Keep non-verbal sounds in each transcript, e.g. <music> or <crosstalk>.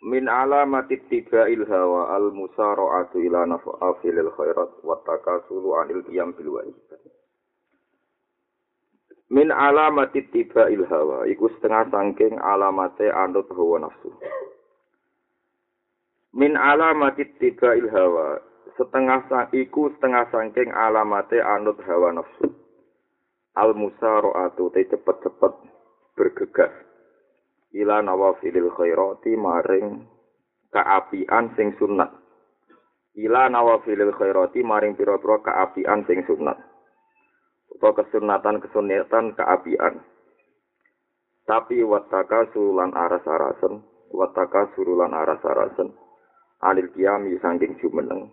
Min alamati tiba'il hawa al musara'atu ila naf'afilil khairat wa takasulu anil qiyam bil wajibat. Min alamati tiba'il hawa iku setengah sangking alamate anut hawa nafsu. Min alamati tiba'il hawa setengah sang iku setengah sangking alamate anut hawa nafsu. Al musara'atu te cepet-cepet bergegas ila nawafilil khairati maring kaapian sing sunat. Ila nawafilil khairati maring pira-pira kaapian sing sunat. Utawa kesunatan kesunatan kaapian tapi wataka sulan aras-arasen wataka surulan aras-arasen anil kiami sangking jumeneng.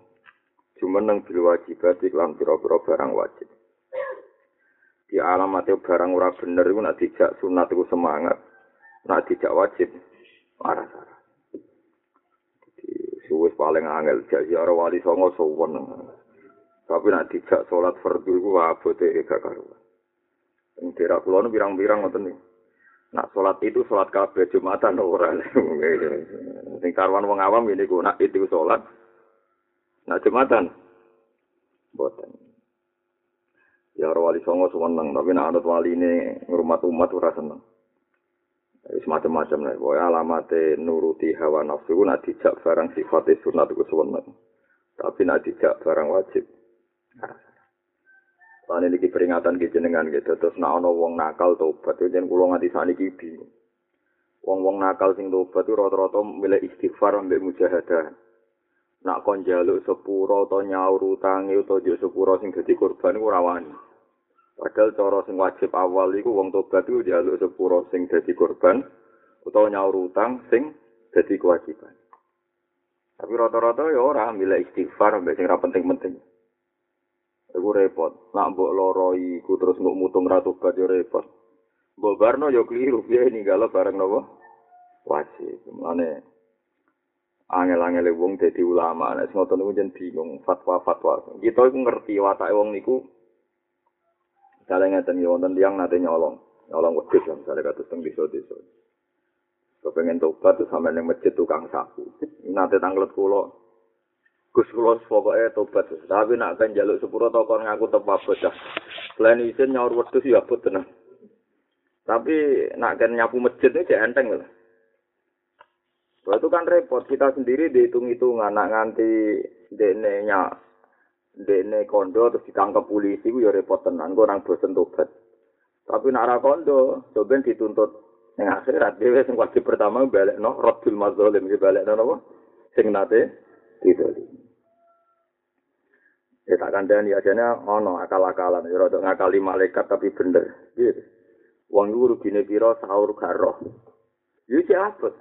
Jumeneng bil wajibat iklan pira-pira barang wajib. Di alamat barang ora bener iku nek dijak sunat iku semangat Nah, tidak wajib marah-marah. Jadi, suwes paling angel. Jadi, orang wali songo sowan. Tapi nak dijak sholat fardu itu abote gak karuan. Yang pulau itu birang-birang ngoten nih. Nak sholat itu sholat kabeh jumatan ora. <laughs> Sing karuan wong awam ini ku nak itu sholat. Nak jumatan. Boten. Ya orang wali songo seneng, tapi nak anut wali ini umat ora seneng. Wis macam-macam lah. Pokoknya alamate nuruti hawa nafsu ku nak dijak barang sifat sunat ku seneng. Tapi nak dijak barang wajib. Lan ini peringatan ki jenengan gitu. Terus nak ana wong nakal tobat jeneng kula nganti saniki bingung. Wong-wong nakal sing tobat itu rata-rata milih istighfar ambek mujahadah. Nak kon njaluk sepuro atau nyaur utange utawa njuk sepuro sing dadi korban iku ora wani. Padahal cara sing wajib awal iku wong tobat iku njaluk sepuro sing dadi korban utawa nyaur utang sing dadi kewajiban. Tapi rata-rata ya ora milih istighfar ambek sing ora penting-penting. Iku repot. Nak mbok loro iku terus mbok mutung ra tobat ya repot. Mbok barno ya keliru piye ninggalo bareng napa? Wajib. Mane angel-angel wong dadi ulama nek ngoten niku jen bingung fatwa-fatwa. Kita iku ngerti watake wong niku Misalnya ngeten ya wonten tiyang nate nyolong, nyolong wedhus lah misalnya kados teng desa-desa. Kepengen tobat terus sampe ning masjid tukang sapu. <laughs> Nate tanglet kula. Gus kula pokoke tobat. Tapi nak kan njaluk sepuro to kon ngaku tepa bocah. Selain isin nyaur wedhus ya tenan. Tapi nak kan nyapu masjid ini cek enteng lah. Itu kan repot. Kita sendiri dihitung-hitungan. Nak nganti dene nyak dene kondo terus ditangkap polisi ku ya repot tenan kok orang bosen tobat tapi nak ra kondo coba dituntut ning akhirat dhewe sing wajib pertama balik no radul mazzalim iki balik apa sing nate didoli Ya tak kandani ajane ono akal-akalan ya rada ngakali malaikat tapi bener. Gitu. Wong iku rugine pira sahur garo. Ya siapa?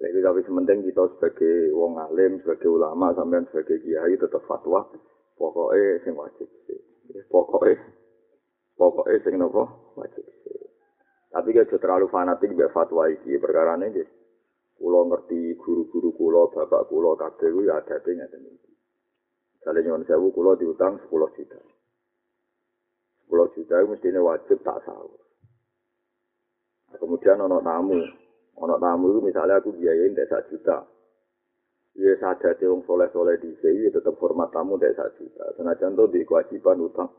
Jadi tapi sementing kita sebagai wong alim, sebagai ulama, sampean sebagai kiai tetap fatwa. Pokoknya sing wajib sih. Pokoknya, pokoknya sing nopo wajib sih. Tapi gak terlalu fanatik biar fatwa iki perkara ini. Kulo ngerti guru-guru kulo, bapak kulo, kabeh ya ada tinggal ini. Misalnya nyuwun sewu kulo diutang 10 juta. 10 juta itu mestinya wajib tak sahur. Kemudian ono tamu, ono tamu itu misalnya aku biayain desa juta. Ya sadar wong soleh-soleh di sini tetap hormat tamu desa juta. Senajan tuh di kewajiban utang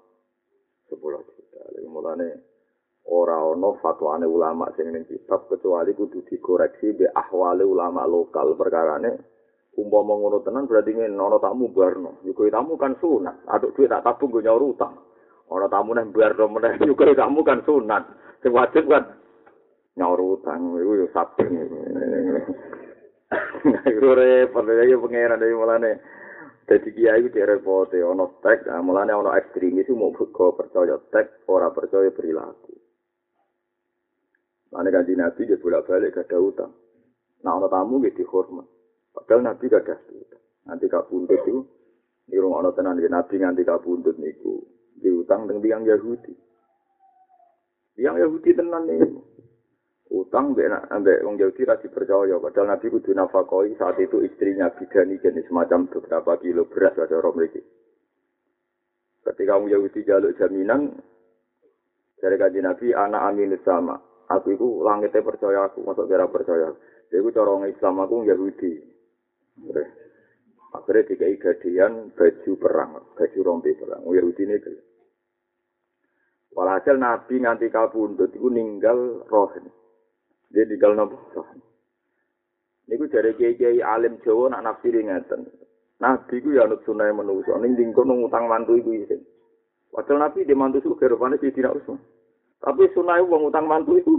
10 juta. Lalu mulane ora ono fatwane ulama sing ning kitab kecuali kudu dikoreksi be ahwale ulama lokal perkarane umpama ngono tenan berarti ngene ana tamu barno yuko tamu kan sunat aduk duit tak tabung go nyaur utang ana tamu nang barno meneh yuko tamu kan sunat sing kan nyaur utang iku yo sabtu iku repot ya pengeran dari mulane dadi kiai iku repot ana tek mulane ana ekstremis mau kok percaya tek ora percaya perilaku Mana kanji Nabi dia bolak balik gak ada utang. Nah, ana tamu nggih dihormat. Padahal Nabi gadah diutang. Nanti kabundut itu, di rumah ana tenan Nabi nganti kabundut niku diutang dengan tiang Yahudi. Tiang Yahudi tenan niku. Utang mbek ambek wong Yahudi ra dipercaya padahal Nabi kudu nafakoi saat itu istrinya bidani jenis semacam beberapa kilo beras ada orang mriki. Ketika wong Yahudi jaluk jaminan dari kaji Nabi anak amin sama. Aku itu langitnya percaya aku, masuk kira percaya. Jadi aku cara Islam aku Yahudi. Akhirnya dikai gadian baju perang, baju rompi perang. Yahudi ini. Walhasil Nabi nganti kabundut itu ninggal roh. Dia ninggal nopo roh. Niku dari kiai-kiai alim Jawa nak nafsiri ngeten. Nabi ku ya anut sunai manusa ning dingko ngutang mantu iku isin. Padahal Nabi di mantu suka rupane Sayyidina Utsman. Tapi sunai wong utang mantu itu.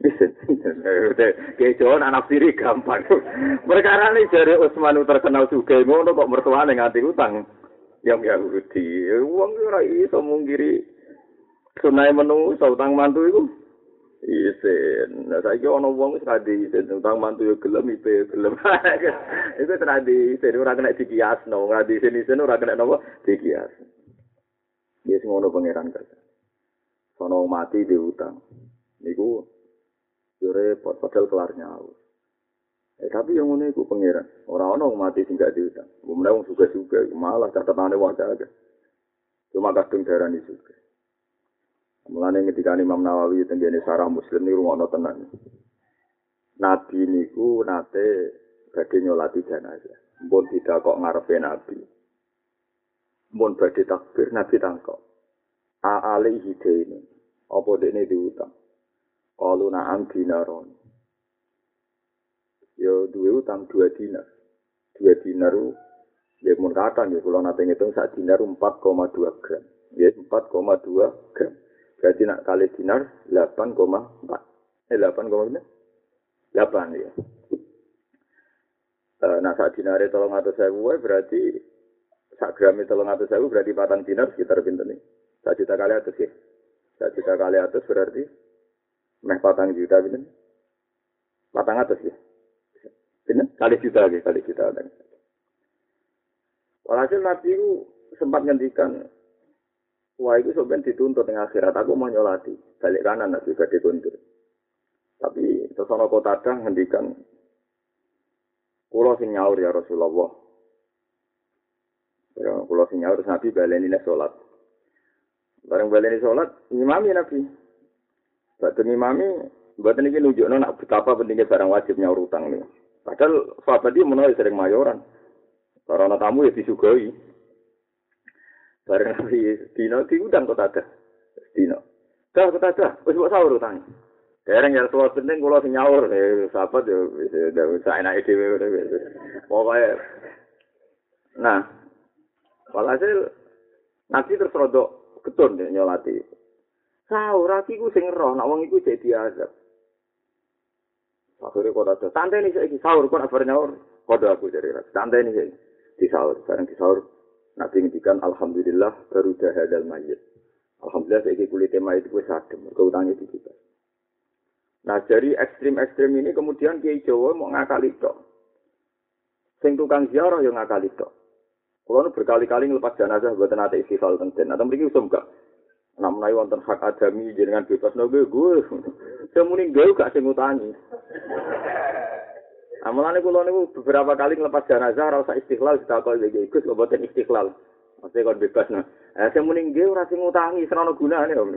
<laughs> Kiai Jawa nak nafsiri gampang. <laughs> Perkara ini dari Utsman terkenal juga ngono kok mertuane nganti utang. Yang Yahudi, wong ora iso mungkiri sunai manusa utang mantu iku Isen, nah saiki ana wong wis kadi isen utang mantu yo gelem ipe gelem. Iku tradi isen ora kena dikiasno, ngadi isen isen ora kena napa dikias. Yes ngono pangeran kerja. Sono mati di utang. Niku yo repot padahal kelar nyawa. Eh tapi yang ngono iku pangeran. Ora ana wong mati sing gak diutang. Wong wong suka-suka malah catatane wae Cuma kadung darani suka. Mulane ketika Imam Nawawi tenggene sarah Muslim niku ngono tenan. Nabi niku nate badhe nyolati jenazah. Mbon tidak kok ngarepe Nabi. Mbon badhe takbir Nabi tangkok. A alaihi ini. Apa dene diutang? Kalu na'am dinaron. Yo duwe utang dua dinar. Dua dinar ya mun kata ya kula nate ngitung sak dinar 4,2 gram. Ya 4,2 gram. Berarti nak kali dinar 8,4. Eh 8,4? 8 ya. Nah saat dinare tolong atau sewu berarti sak gram tolong atau sewu berarti patang dinar sekitar pinter nih. Sak juta kali atas ya. Sak juta kali atas berarti meh patang juta pinter. Patang atas ya. Pinter? Kali juta ya, kali juta. Walhasil Nabi itu sempat ngendikan Wah itu sebenarnya dituntut dengan akhirat. Aku mau nyolati. Balik kanan nanti juga dituntut. Tapi sesono kota ada ngendikan. Kulo ya Rasulullah. Ya, kulo sing nyaur Nabi baleni sholat. Bareng baleni sholat, imami Nabi. Batu imami, buatan ini nunjuk nak betapa pentingnya barang wajib nyaur utang nih. Padahal sahabat dia menolak sering mayoran. Karena tamu ya disugoi. Bareng nabi <laughs> dino diundang kok ada. Dino. Dah kok ada. Wis mbok sahur utang. Dereng ya tuwa penting kula sing nyaur eh sahabat yo wis sak enake dhewe Pokoke Nah, walhasil Nabi terus rodok ketun ya nyolati. Sahur aki ku sing roh, nak wong iku jadi azab. Akhirnya kok ada. Santai nih saya sahur, kok nak nyaur. Kode aku jadi ras. Santai nih saya. Di sahur, sekarang di sahur. Nabi ngendikan alhamdulillah baru dahadal mayit. Alhamdulillah saya kulit mayit gue sadem, keutangnya di kita. Nah dari ekstrim-ekstrim ini kemudian Kiai Jawa mau ngakali tok. Sing tukang ziarah yang ngakali tok. Kalau berkali-kali ngelepas jenazah buat nanti istighfar tenten. Atau mereka usum gak. Nak menawi wonten hak adami jenengan bebas no gue. Semuni gue gak sing utangi. Amalan kula niku beberapa kali ngelepas jenazah ora usah istiqlal ditakoni iki Gus kok boten istiqlal. Mesti kon bebas nah. Eh sing muni nggih ora sing ngutangi senono gunane om.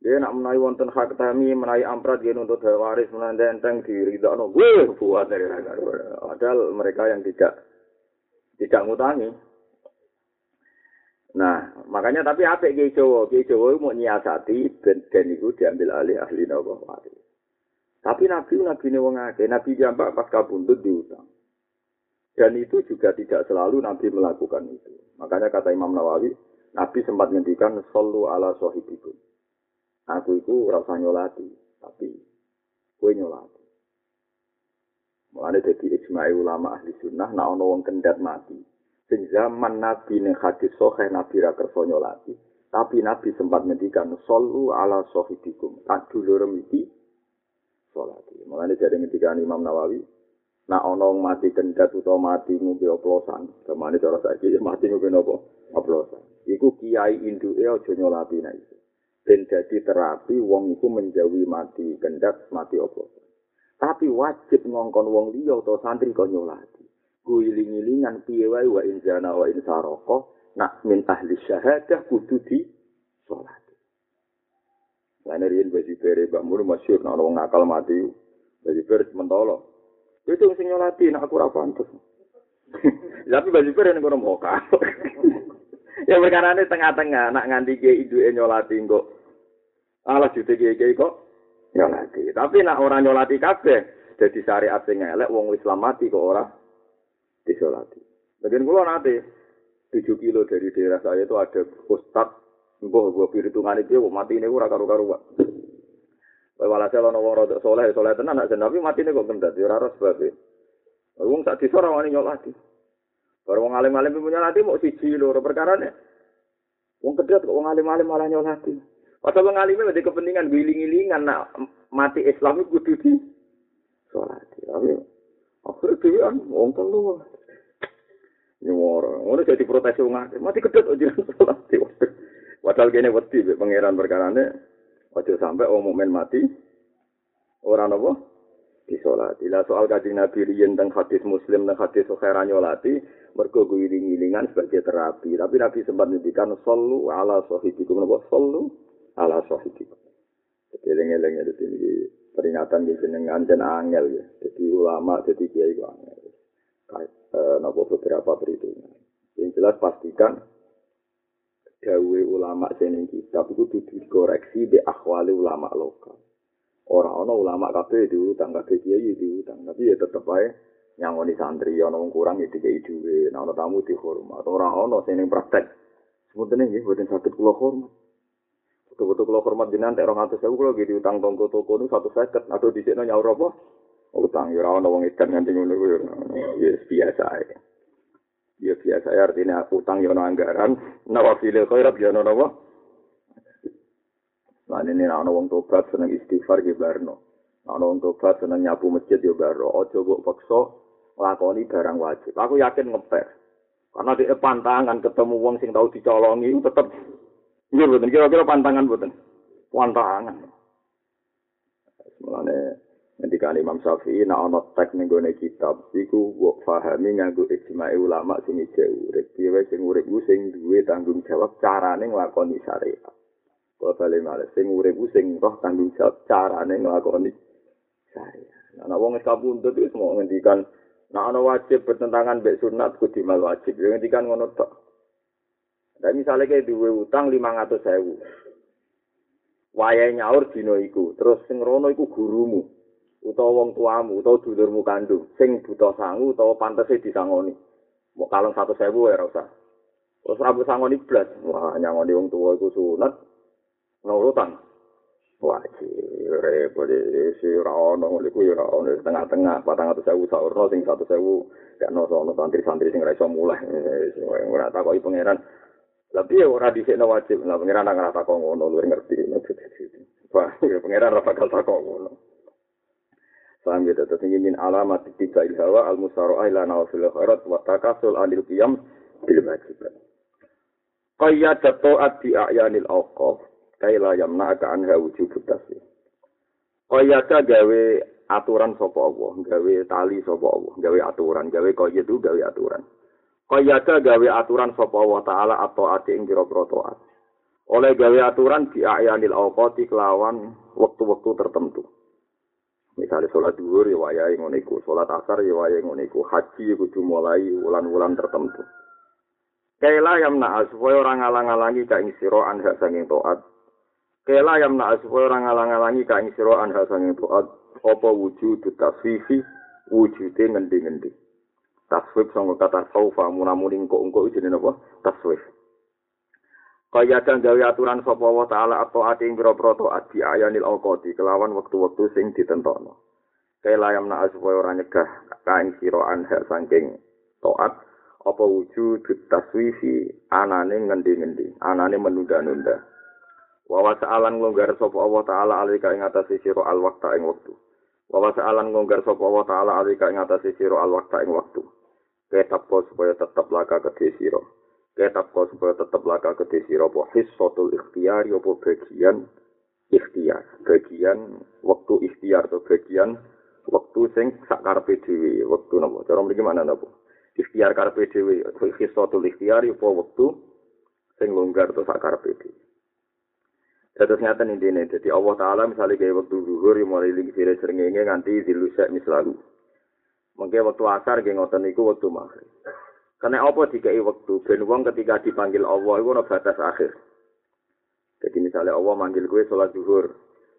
Dia nak menawi wonten hak tami menawi amprat dia nuntut waris menanda enteng diridakno. Gue buat dari Padahal mereka yang tidak tidak ngutangi. Nah, makanya tapi apa Kiai Jawa? Jawa mau nyiasati dan, dan itu diambil alih ahli nawa waris. Tapi Nabi Nabi ini wong akeh, Nabi jambak pas kabundut diutang. Dan itu juga tidak selalu Nabi melakukan itu. Makanya kata Imam Nawawi, Nabi sempat ngendikan sallu ala sahibikum. Aku itu rasa nyolati, tapi kue nyolati. Mulane jadi ijma'i ulama ahli sunnah, nak ono wong kendat mati. Sing zaman Nabi ning hadis sahih Nabi ra kersa nyolati, tapi Nabi sempat ngendikan sallu ala sahibikum. Tak dulur iki sholat. Makanya jadi ketika Imam Nawawi, nak onong mati kendat atau mati ngumpi oplosan, kemana cara saja mati ngumpi nopo oplosan. Iku kiai induke aja nyolati nek iso. Ben dadi terapi wong iku menjauhi mati kendat, mati oplosan. Tapi wajib ngongkon wong liya atau santri kok nyolati. Guiling-ilingan piye wae wa in zana wa in saraka nak min ahli syahadah kudu di sholat. Lain riyen baju bere Mbak Mur masyhur nak wong nakal mati. Baju bere mentolo. Itu sing nyolati nak aku ora pantes. <laughs> Tapi baju bere ning kono moka. <laughs> ya perkara ini tengah-tengah nak nganti ke iduke nyolati kok. Alah jute kiai kok nyolati. Tapi nak orang nyolati kabeh dadi syariat sing elek wong Islam mati kok ora disolati. Bagian kula nate 7 kilo dari daerah saya itu ada Mbah mbah perhitungan itu mati ini ora karu-karuan. Wae walhasil ana wong rada saleh saleh tenan nak tapi mati ini kok kendat ya ora ros babe. Wong tak disa ora wani nyolati. Baru wong alim-alim punya nyolati mau siji loro perkara ne. Wong kedet kok wong alim-alim malah nyolati. Padahal wong alim ada kepentingan giling-gilingan nak mati Islam itu kudu di sholat. Tapi akhirnya dia wong telu. Nyuwara, ngono jadi protes wong akeh. Mati kedet aja sholat. Padahal kene wedi mek pangeran perkarane aja sampe wong mukmin mati ora napa disolati. Lah soal kanjeng Nabi riyen teng hadis Muslim teng hadis Bukhari nyolati mergo guling-gilingan sebagai terapi. Tapi Nabi sempat ngendikan sallu ala sahibikum napa sallu ala sahibikum. Jadi eling-eling ya ini peringatan di jenengan dan angel ya. Jadi ulama, jadi kiai angel. Kayak eh, beberapa perhitungan. Yang jelas pastikan dawe ulama seneng kitab itu kudu dikoreksi di akhwali ulama lokal. Orang ana ulama kabeh diutang kabeh kiai diutang, tapi ya tetep ae nyangoni santri ana wong kurang ya dikai dhuwit, ana tamu dihormat. Ora ana seneng praktek. Sebutin nggih boten sakit kula hormat. Betul-betul kula hormat jenengan tek 200.000 kula nggih diutang tonggo toko nu 150 atau disikno nyaur apa? Utang ya ora ana wong edan nganti ngono kuwi. Ya biasa ae. Ya biasa ya artinya utang yono anggaran. Nawafilil khairat yono nawa nah ini nah wong tobat seneng istighfar di barno nah wong tobat seneng nyapu masjid di barno ojo buk paksa lakoni barang wajib. Aku yakin ngepek karena di pantangan ketemu wong sing tahu dicolongi tetep betul kira-kira pantangan betul pantangan. Mulane Ketika Imam Syafi'i nak ana tek ning gone kitab iku wong pahami nganggo ijma ulama sing ije urip. Dhewe sing urip ku sing duwe tanggung jawab carane nglakoni syariat. Kok bali male sing urip ku sing roh tanggung jawab carane nglakoni syariat. Nah, wong wis kapundhut wis mau ngendikan nak ana wajib bertentangan mbek sunat kudu mal wajib. Ya ngendikan ngono tok. Dan misalnya kayak duwe utang 500.000. Wayahe nyaur dina iku, terus sing rono iku gurumu. Utawa wong tuamu utawa dulurmu kandung sing buta sangu utawa pantese disangoni. Kalung satu sewu ya rasa terus rambut sangoni blas. Wah nyangoni wong tua iku sunat. Nurutan wajib repot si rawono nguliku ya rawono tengah-tengah patang atau sewu saurno sing satu sewu gak no sono santri-santri sing raiso mulai. Ora takoki pangeran. Tapi ya ora dhisikno wajib? Lah pangeran nang ora takok ngono luwih ngerti. Wah pangeran ora bakal takok ngono Paham gitu, terus ini min alamat tiga ilhawa al musaro'ah ila nawafil khairat wa takasul anil qiyam bil wajibat. Qayyad ta'at bi a'yanil awqaf kaila yamna'aka anha wujubut tasbih. Qayyada gawe aturan sapa Allah, gawe tali sapa Allah, gawe aturan, gawe qayyad itu gawe aturan. Qayyada gawe aturan sapa Allah taala atau ati ing pira-pira taat. Oleh gawe aturan di a'yanil awqati kelawan waktu-waktu tertentu. Misalnya sholat duhur ya wayahe ngono iku, sholat asar ya wayahe ngono iku, haji ya kudu mulai wulan-wulan tertentu. Kaila yang naas supaya orang ngalang-alangi ka ing sira anha sanging taat. Kaila yang naas supaya orang ngalang-alangi ka ing sira anha sanging taat. Apa wujud tasfifi wujude ngendi-ngendi. Tasfif sangka kata saufa munamuning kok engko jenenge apa? Tasfif. Kaya dan gawe aturan sapa wa taala atau ati ing pira-pira taat di ayanil awqati kelawan wektu-wektu sing ditentokno. Kaya layam na supaya ora nyegah kain sira anha saking taat apa wujud taswifi anane ngendi-ngendi, anane menunda-nunda. Wa wa sa'alan nglonggar sapa Allah taala alika ing atase sira al waqta ing wektu. Wa wasa'alan ngonggar sapa wa ta'ala alika ing atase sira al waqta ing waktu. Ketap supaya tetep laka kedhe sira. Ketap supaya tetep laka kedhe sira apa hissatul ikhtiyar apa bagian ikhtiar. Bagian waktu ikhtiar atau bagian waktu sing sak karepe dhewe, wektu napa? Cara mriki mana napa? Ikhtiar karepe dhewe, hissatul ikhtiyar apa waktu sing longgar atau sak karepe dhewe. Terus nyata nih dene, jadi Allah Taala misalnya kayak waktu duhur yang mulai lagi sire serengenge nganti dilusak mislalu. Mungkin waktu asar kayak ngotot niku waktu maghrib. Karena apa dikai waktu? Ben wong ketika dipanggil Allah itu ada batas akhir. Jadi misalnya Allah manggil gue sholat duhur.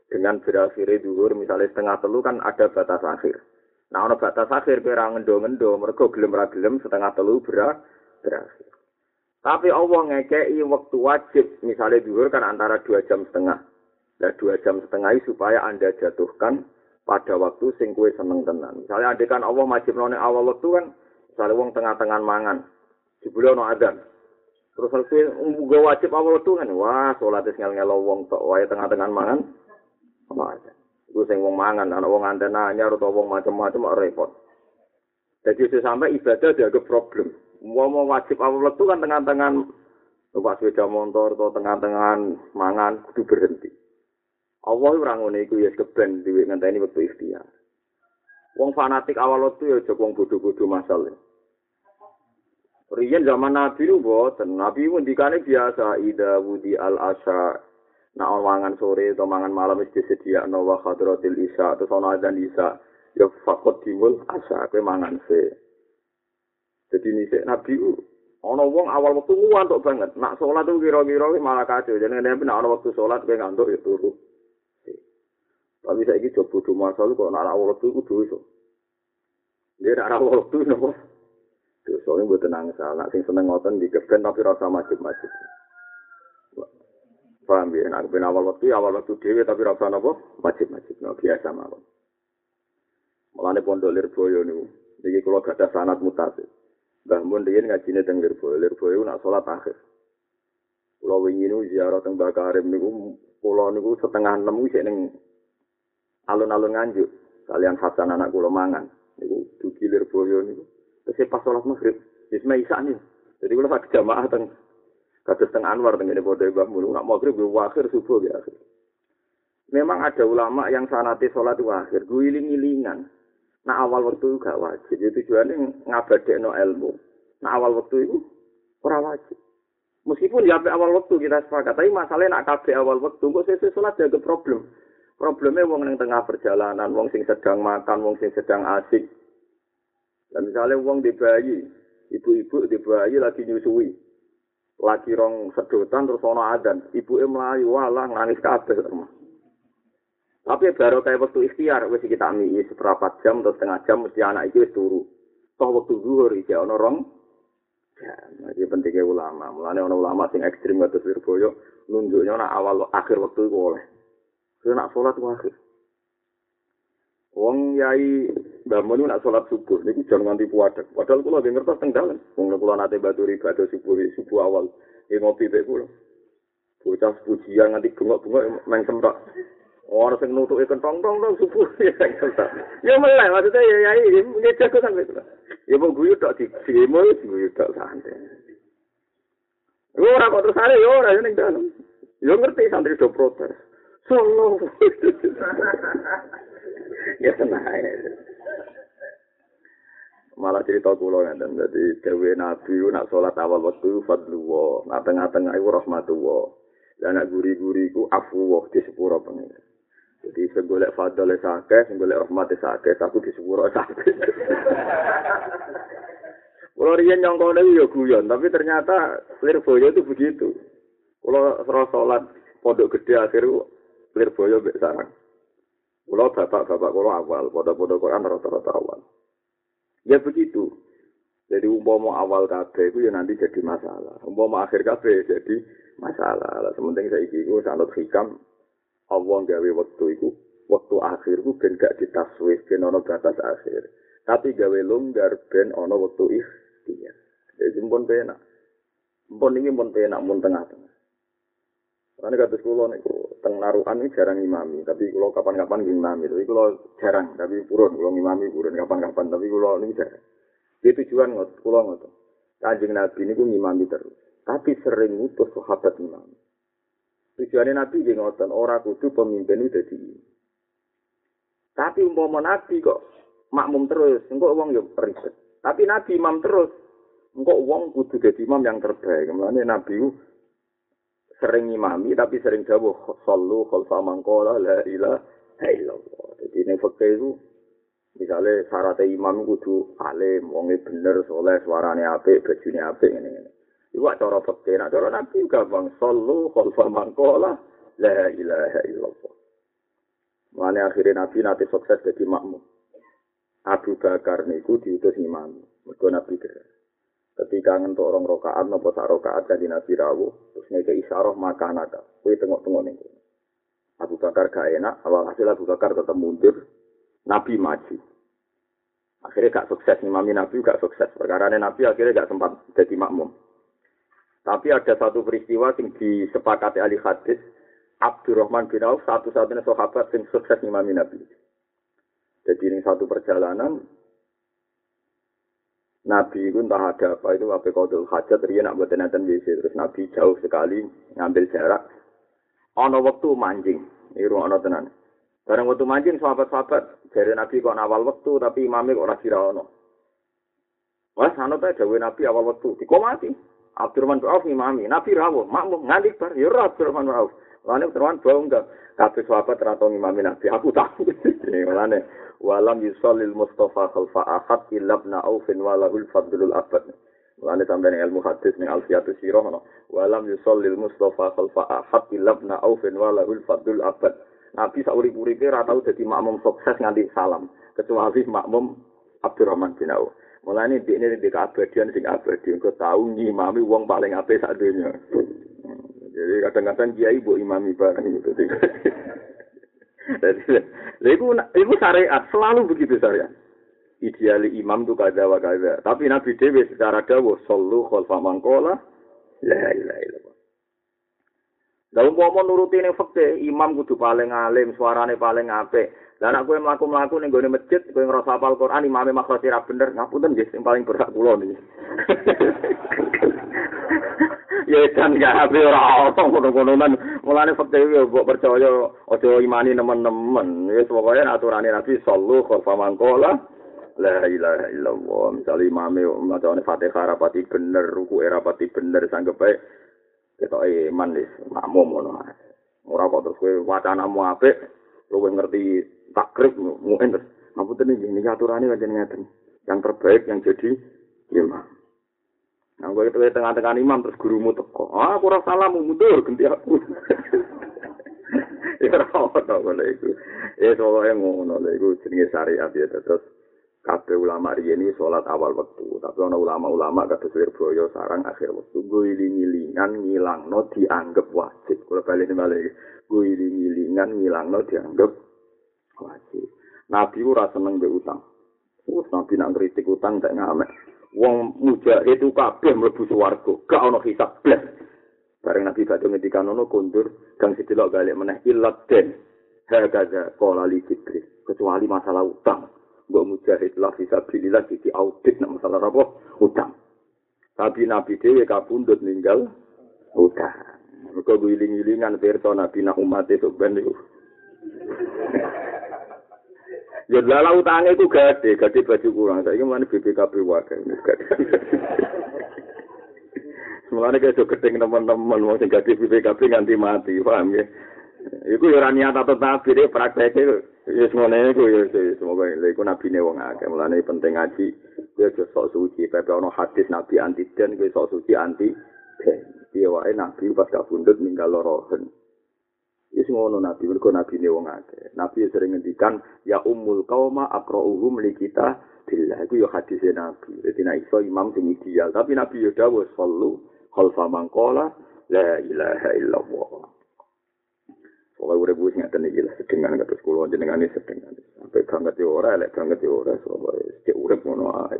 Dengan berakhirnya duhur misalnya setengah telu kan ada batas akhir. Nah ada batas akhir kira ngendo-ngendo. Mereka gelem-gelem setengah telu berakhir. Tapi Allah ngekei waktu wajib, misalnya duhur kan antara dua jam setengah. Nah dua jam setengah supaya anda jatuhkan pada waktu sing kue seneng tenan. Misalnya ada kan Allah wajib none awal waktu kan, misalnya wong tengah-tengah mangan, jebule no adan. Terus kue gue wajib awal waktu kan, wah sholat ngel ngelo wong tok, wae tengah-tengah mangan, apa aja. Gue sing wong mangan, anak wong antena anyar atau wong macam-macam repot. Jadi sampai ibadah dianggap problem. mau mau wajib awal waktu kan tengah-tengah numpak sepeda motor atau tengah-tengah mangan kudu berhenti. Allah ora ngene iku ya keben dhewe ngenteni wektu ikhtiar. Wong fanatik awal waktu ya aja wong bodho-bodho masalah. Riyen zaman Nabi lu boten, Nabi pun dikane biasa ida wudi al asya nak mangan sore atau mangan malam wis disediakno wa khadratil isya atau ana dan isya ya fakot timul asya kowe mangan se. Jadi ini Nabi itu, ono wong awal waktu ngantuk banget. Nak sholat itu kira-kira malah kacau. Nabi nak ono waktu sholat, dia ngantuk ya turu. Tapi saya coba bodoh masa lu, kalau nak awal waktu itu dosa. Dia nak awal waktu apa? Dosa ini buat tenang salah. Sing seneng ngoten di tapi rasa majib-majib. Paham ya? Nak ben awal waktu, awal waktu dewe, tapi rasa apa? Majib-majib. Nah, biasa mawon. Mulane pondok Lirboyo niku. Niki kula gadah sanad mutasib. Mbah Mun riyen ngajine teng Lirboyo. Lirboyo nak salat akhir. Kula wingi niku ziarah teng Mbah Karim niku kula niku setengah enam wis ning alun-alun nganjuk. Kalian Hasan anak kula mangan. Niku dugi Lirboyo niku. Terus pas salat maghrib, wis me isak nih. Jadi kula sak jamaah teng kados teng Anwar teng ngene padha Mbah Mun nak maghrib yo akhir subuh ya akhir. Memang ada ulama yang sanate sholat itu akhir, guiling-gilingan. Nah awal waktu itu gak wajib. Jadi tujuannya ngabadek no ilmu. Nah awal waktu itu ora wajib. Meskipun ya awal waktu kita sepakat, tapi masalahnya nak kabeh awal waktu, kok sesuai sholat jaga problem. Problemnya wong yang tengah perjalanan, wong sing sedang makan, wong sing sedang asik. Dan misalnya wong di bayi, ibu-ibu di bayi lagi nyusui. Lagi rong sedotan terus ono adan. Ibu melayu, walah nangis kabeh. Tapi baru kayak waktu ikhtiar, wis kita ambil seberapa jam atau setengah jam, mesti anak itu wis turu. Toh waktu zuhur, iki ono rong. Ya, jadi pentingnya ulama. Mulanya ono ulama sing ekstrim atau Lirboyo, nunjuknya nak awal akhir waktu itu oleh. Saya nak sholat akhir. Wong yai bangun nak sholat subuh, ini jangan nganti puadek. Padahal kalau lagi ngertos tenggalan. Wong kalau nate batu riba subuh subuh awal, ini ngopi baik pulau. Bocah pujian nganti bengok-bengok main semrak. Ora sing nutuke kentong tong tong subuh <laughs> ya Ya melek maksudnya ya ya ini jago kan itu. Ya mau guyu tok di demo guyu tok santai. Ora kok terus are yo ora ning dalam. Yo ngerti santri do protes. Solo. <laughs> ya tenang malah cerita kula ngeten dadi dewe nabi nak salat awal waktu fadlu nak tengah-tengah iku rahmatullah lan nak guri-guri iku afu di sepuro pengen Jadi saya golek fadol sake, saya golek rahmat sake, aku di sepuro sake. Kalau <laughs> rian nyongkol itu ya guyon, tapi ternyata Lirboyo itu begitu. Kalau serah sholat pondok gede akhir Lirboyo bek sarang. Kalau bapak-bapak kalau awal, pondok-pondok Quran rata-rata awal. Ya begitu. Jadi umpama awal kabeh itu ya nanti jadi masalah. Umpama akhir kabeh jadi masalah. Sementing saya ikut sanut hikam Allah gawe waktu itu, waktu akhir itu ben gak ditaswif, ben ono batas akhir. Tapi gawe longgar ben ono waktu ikhtiar. Jadi pun penak. Pun ini pun penak, pun tengah-tengah. Karena kata sekolah niku teng naruhan ini jarang imami, tapi kalau kapan-kapan imami, tapi kalau jarang, tapi purun, kalau imami purun kapan-kapan, tapi kalau ini jarang. Itu tujuan ngot, kalau ngot. Kanjeng Nabi ini ngimami terus, tapi sering utus sahabat imami. Tujuannya Nabi yang ngotot, orang kudu pemimpin itu jadi Tapi umpama Nabi kok makmum terus, engkau uang yuk ribet. Tapi Nabi imam terus, engkau uang kudu jadi imam yang terbaik. Kemudian Nabi sering imami tapi sering jawab sallu khalfa mangkola la ilaha illallah. Jadi ini fakta itu misalnya syarat imam kudu alim, wonge bener, soleh, suarane apik, bajune apik ngene ngene. Iku cara fakta, nah cara nabi gampang sallu khalfa mangkola la ilaha illallah. Mana akhirnya nabi nanti sukses jadi makmum. Abu Bakar niku diutus imam. Mergo nabi kira. Ketika ngentuk orang rokaat nopo sak rokaat kan nabi rawuh. Terus ngeke isyarah maka naka kue tengok-tengok nih Abu Bakar gak enak awal hasil Abu Bakar tetap mundur. Nabi maju. Akhirnya gak sukses imami Nabi gak sukses. Perkara Nabi akhirnya gak sempat jadi makmum. Tapi ada satu peristiwa yang disepakati ahli hadis. Abdurrahman bin Auf satu-satunya sahabat yang sukses imami Nabi. Jadi ini satu perjalanan Nabi itu entah ada apa itu apa kodul hajat dia nak buat nanten WC terus Nabi jauh sekali ngambil jarak. Ono waktu mancing, iru ono tenan. Barang waktu mancing sahabat-sahabat dari Nabi kok awal waktu tapi imamnya kok rasira ono. Wah, sana tuh ada Nabi awal waktu dikomati. Abdurrahman bin Auf imami, Nabi rawuh, makmum nganti bar, ya Abdurrahman bin Auf. Lane Abdurrahman bau enggak, kabeh sahabat ratau imami Nabi, aku tahu. Lane <laughs> walam yusallil mustafa khalfa ahad illa ibn aufin walahul fadlul abad Mulane sampeyan ilmu hadis ning Alfiatus Sirah no. Walam yusallil Mustafa khalfa ahad illa ibn Aufin walahul fadlul abad. Nabi saurip-uripe ora tau dadi makmum sukses nganti salam, kecuali makmum Abdurrahman bin Auf. Mulane dekne di keabadian sing abadi, engko tau ngimami wong paling apik sak donya. Jadi kadang-kadang kiai bu imami bareng gitu. Iku iku syariat selalu begitu syariat. Ideali imam itu kada wa kada. Tapi Nabi Dewi secara dawuh sallu khalfa mangkola la ilaha illallah. Dalam umpama nuruti ning fikih, imam kudu paling alim, suarane paling apik. Lah nek kowe mlaku-mlaku ning gone masjid, kowe ngrasa hafal Quran, imame makhraj ra bener, ngapunten nggih sing paling berhak kula niki. <laughs> ya kan gak ape ora ono ngono-ngonoan. Mulane fakte yo mbok percaya aja imani nemen-nemen. Wis pokoke aturane Nabi sallu khalfa mangkola. La ilaha illallah. Misale imame macane Fatihah rapati bener, ruku rapati bener sanggep bae. Ketok iman wis makmum ngono. Ora kok terus kowe wacanamu apik, luwe ngerti takrib mungkin terus. Ngapunten iki niki aturane pancen ngeten. Yang terbaik yang jadi imam. Nah, gue itu tengah-tengah imam terus gurumu teko. Ah, aku rasa salah mundur ganti aku. <laughs> ya ora ono ngono iku. Ya soalnya ngono lho iku jenenge syariat ya terus kabeh ulama riyen ini salat awal waktu, tapi ana ulama-ulama kados Lirboyo sarang akhir waktu guling-gilingan ngilangno dianggap wajib. Kula bali balik guling-gilingan ngilangno dianggap wajib. Nabi ora seneng mbek utang. Wes nabi nak kritik utang tak ngamek. Wong mujahid itu kabeh mlebu swarga. Gak ana hisab blas bareng nabi badhe ngendikan ono kondur kang sedelok balik meneh ilat den hagaza qala li jibril. Kecuali masalah utang. Mbok mujahid lah fisabilillah iki audit nek masalah apa? Utang. Tapi nabi dhewe kapundhut ninggal utang. Mergo guling-gilingan pirsa nabi nak umat itu ben Ya lala utangnya itu gede, gede baju kurang. Saya ingin mana BPKB wakil. Semuanya kayak so gede teman-teman, mau sing gede BPKB nganti mati, paham ya? Iku ya niat atau nabi deh prakteknya ya semuanya itu ya semoga ini iku nabi nih wong akeh mulane penting ngaji ya sok suci pepe ono hadis nabi anti den gue sok suci anti dia wae nabi pas kabundut ninggal lorohen Wis ngono nabi, mergo nabi ne wong akeh. Nabi sering ngendikan ya ummul qauma aqra'uhum li kita billah. Iku yo hadis nabi. Dadi nek iso imam sing ideal, tapi nabi yo dawuh sallu khalfa man qala la ilaha illallah. Pokoke urip wis ngaten iki lah sedengan kados kula jenengane sedengan. Sampai banget yo ora, lek banget yo ora, soalnya cek urip ngono ae.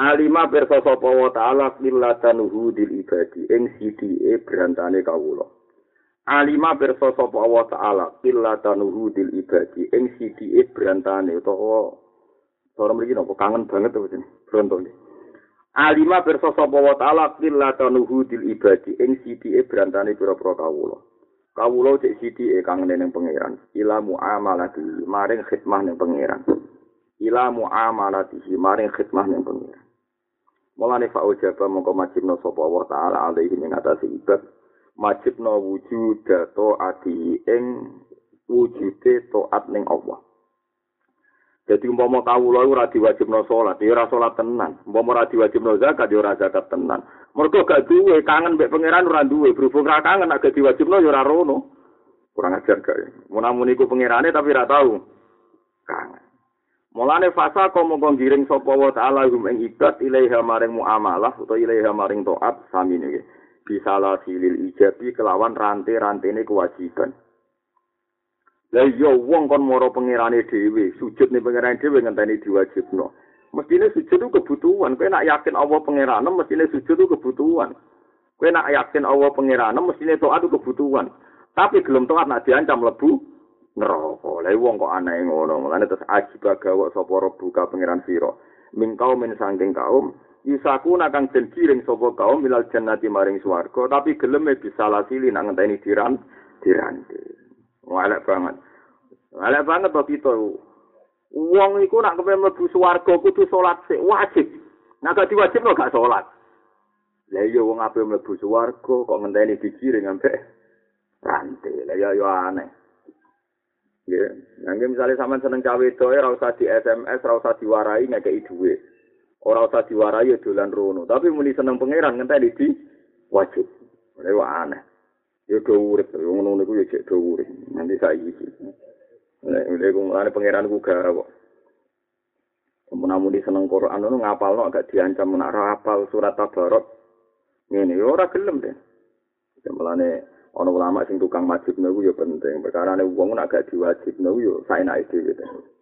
Alima pirsa sapa wa taala qillatanuhu dil ibadi ing sidike berantane kawula. Alima pirsa sapa wa taala qillatanuhu dil ibadi ing sidike berantane utawa cara mriki napa kangen banget to jeneng bronto Alima pirsa sapa wa taala qillatanuhu dil ibadi ing sidike berantane pira-pira kawula. Kawula cek sidike kangen ning pangeran. Ila muamalati maring khidmah ning pangeran. Ila muamalati maring khidmah ning pangeran. Mulane fa ujaba mongko majibna sapa Allah taala alaihi ing atase ibad majibna wujud to ati ing wujude taat ning Allah. Jadi umpama kawula ora diwajibno salat, ya ora salat tenan. Umpama ora diwajibno zakat, ya ora zakat tenan. Mergo gak duwe kangen mbek pangeran ora duwe, berhubung ra kangen nek diwajibno ya ora rono. Kurang ajar gak. Munamun iku pangerane tapi ora tau kangen. Mulane fasa kok mongko ngiring sapa wa taala hum ing ibad ilaiha maring muamalah utawa ilaiha maring taat sami niki. Bisalah silil ijabi kelawan rantai-rantene kewajiban. Lah iya wong kon moro pangerane dhewe, sujud ning pangerane dhewe ngenteni diwajibno. Mestine sujud itu kebutuhan. Kowe nak yakin Allah pangerane mestine sujud itu kebutuhan. Kowe nak yakin Allah pangerane mestine taat itu kebutuhan. Tapi gelem taat nak diancam lebu neraka. Lah wong kok aneh ngono. Mulane terus ajib gawa sapa rebuka pangeran sira. Min kaum min sangking kaum Isaku nakang den kiring sapa kaum milal jannati maring swarga tapi gelem bisa lasili nang ngenteni diran dirante. Walek banget. Walek banget to kita. Wong iku nak kepen mlebu swarga kudu salat sik wajib. Nak gak diwajib lo gak salat. Lah iya wong ape mlebu swarga kok ngenteni dikiring ambek rantai. Lah ya yo aneh. Ya, nanti misalnya sama seneng cawe itu, ora usah di SMS, ora usah diwarai ngekei duit. Ora usah diwarai dolan rono. Tapi muni seneng pangeran ngenteni di wajib. Ora aneh. Ya do urip, ngono niku ya cek do urip. Nanti saiki iki. Nek nek ngene pangeran ku gawe. Mun seneng Quran ngono ngapalno agak diancam nak hafal surat Tabarok. Ngene ya ora gelem deh. Mulane ana ulama sing tukang wajib niku ya penting. Perkara wong nak gak diwajib niku ya saenake dhewe.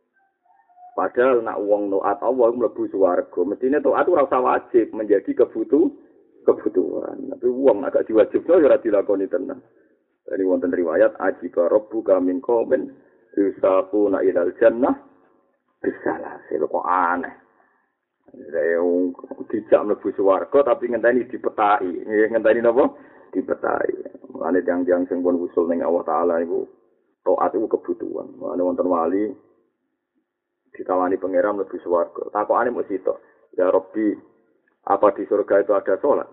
Padahal nak wong taat Allah mlebu swarga, mestine taat ora usah wajib menjadi kebutuh kebutuhan. Tapi wong nak gak diwajibno ya ora dilakoni tenan. Jadi wonten riwayat ajika rabbuka min qaumin yusaquna ilal jannah bisalah. Kok aneh. Saya dijak mlebu swarga tapi ngenteni dipetai. Ngenteni napa? Dipetai. Mulane tiang-tiang sing pun usul ning Allah taala iku taat iku kebutuhan. Mulane wonten wali ditawani pangeran lebih swarga. Takokane mung sitok. Ya Rabbi, apa di surga itu ada sholat?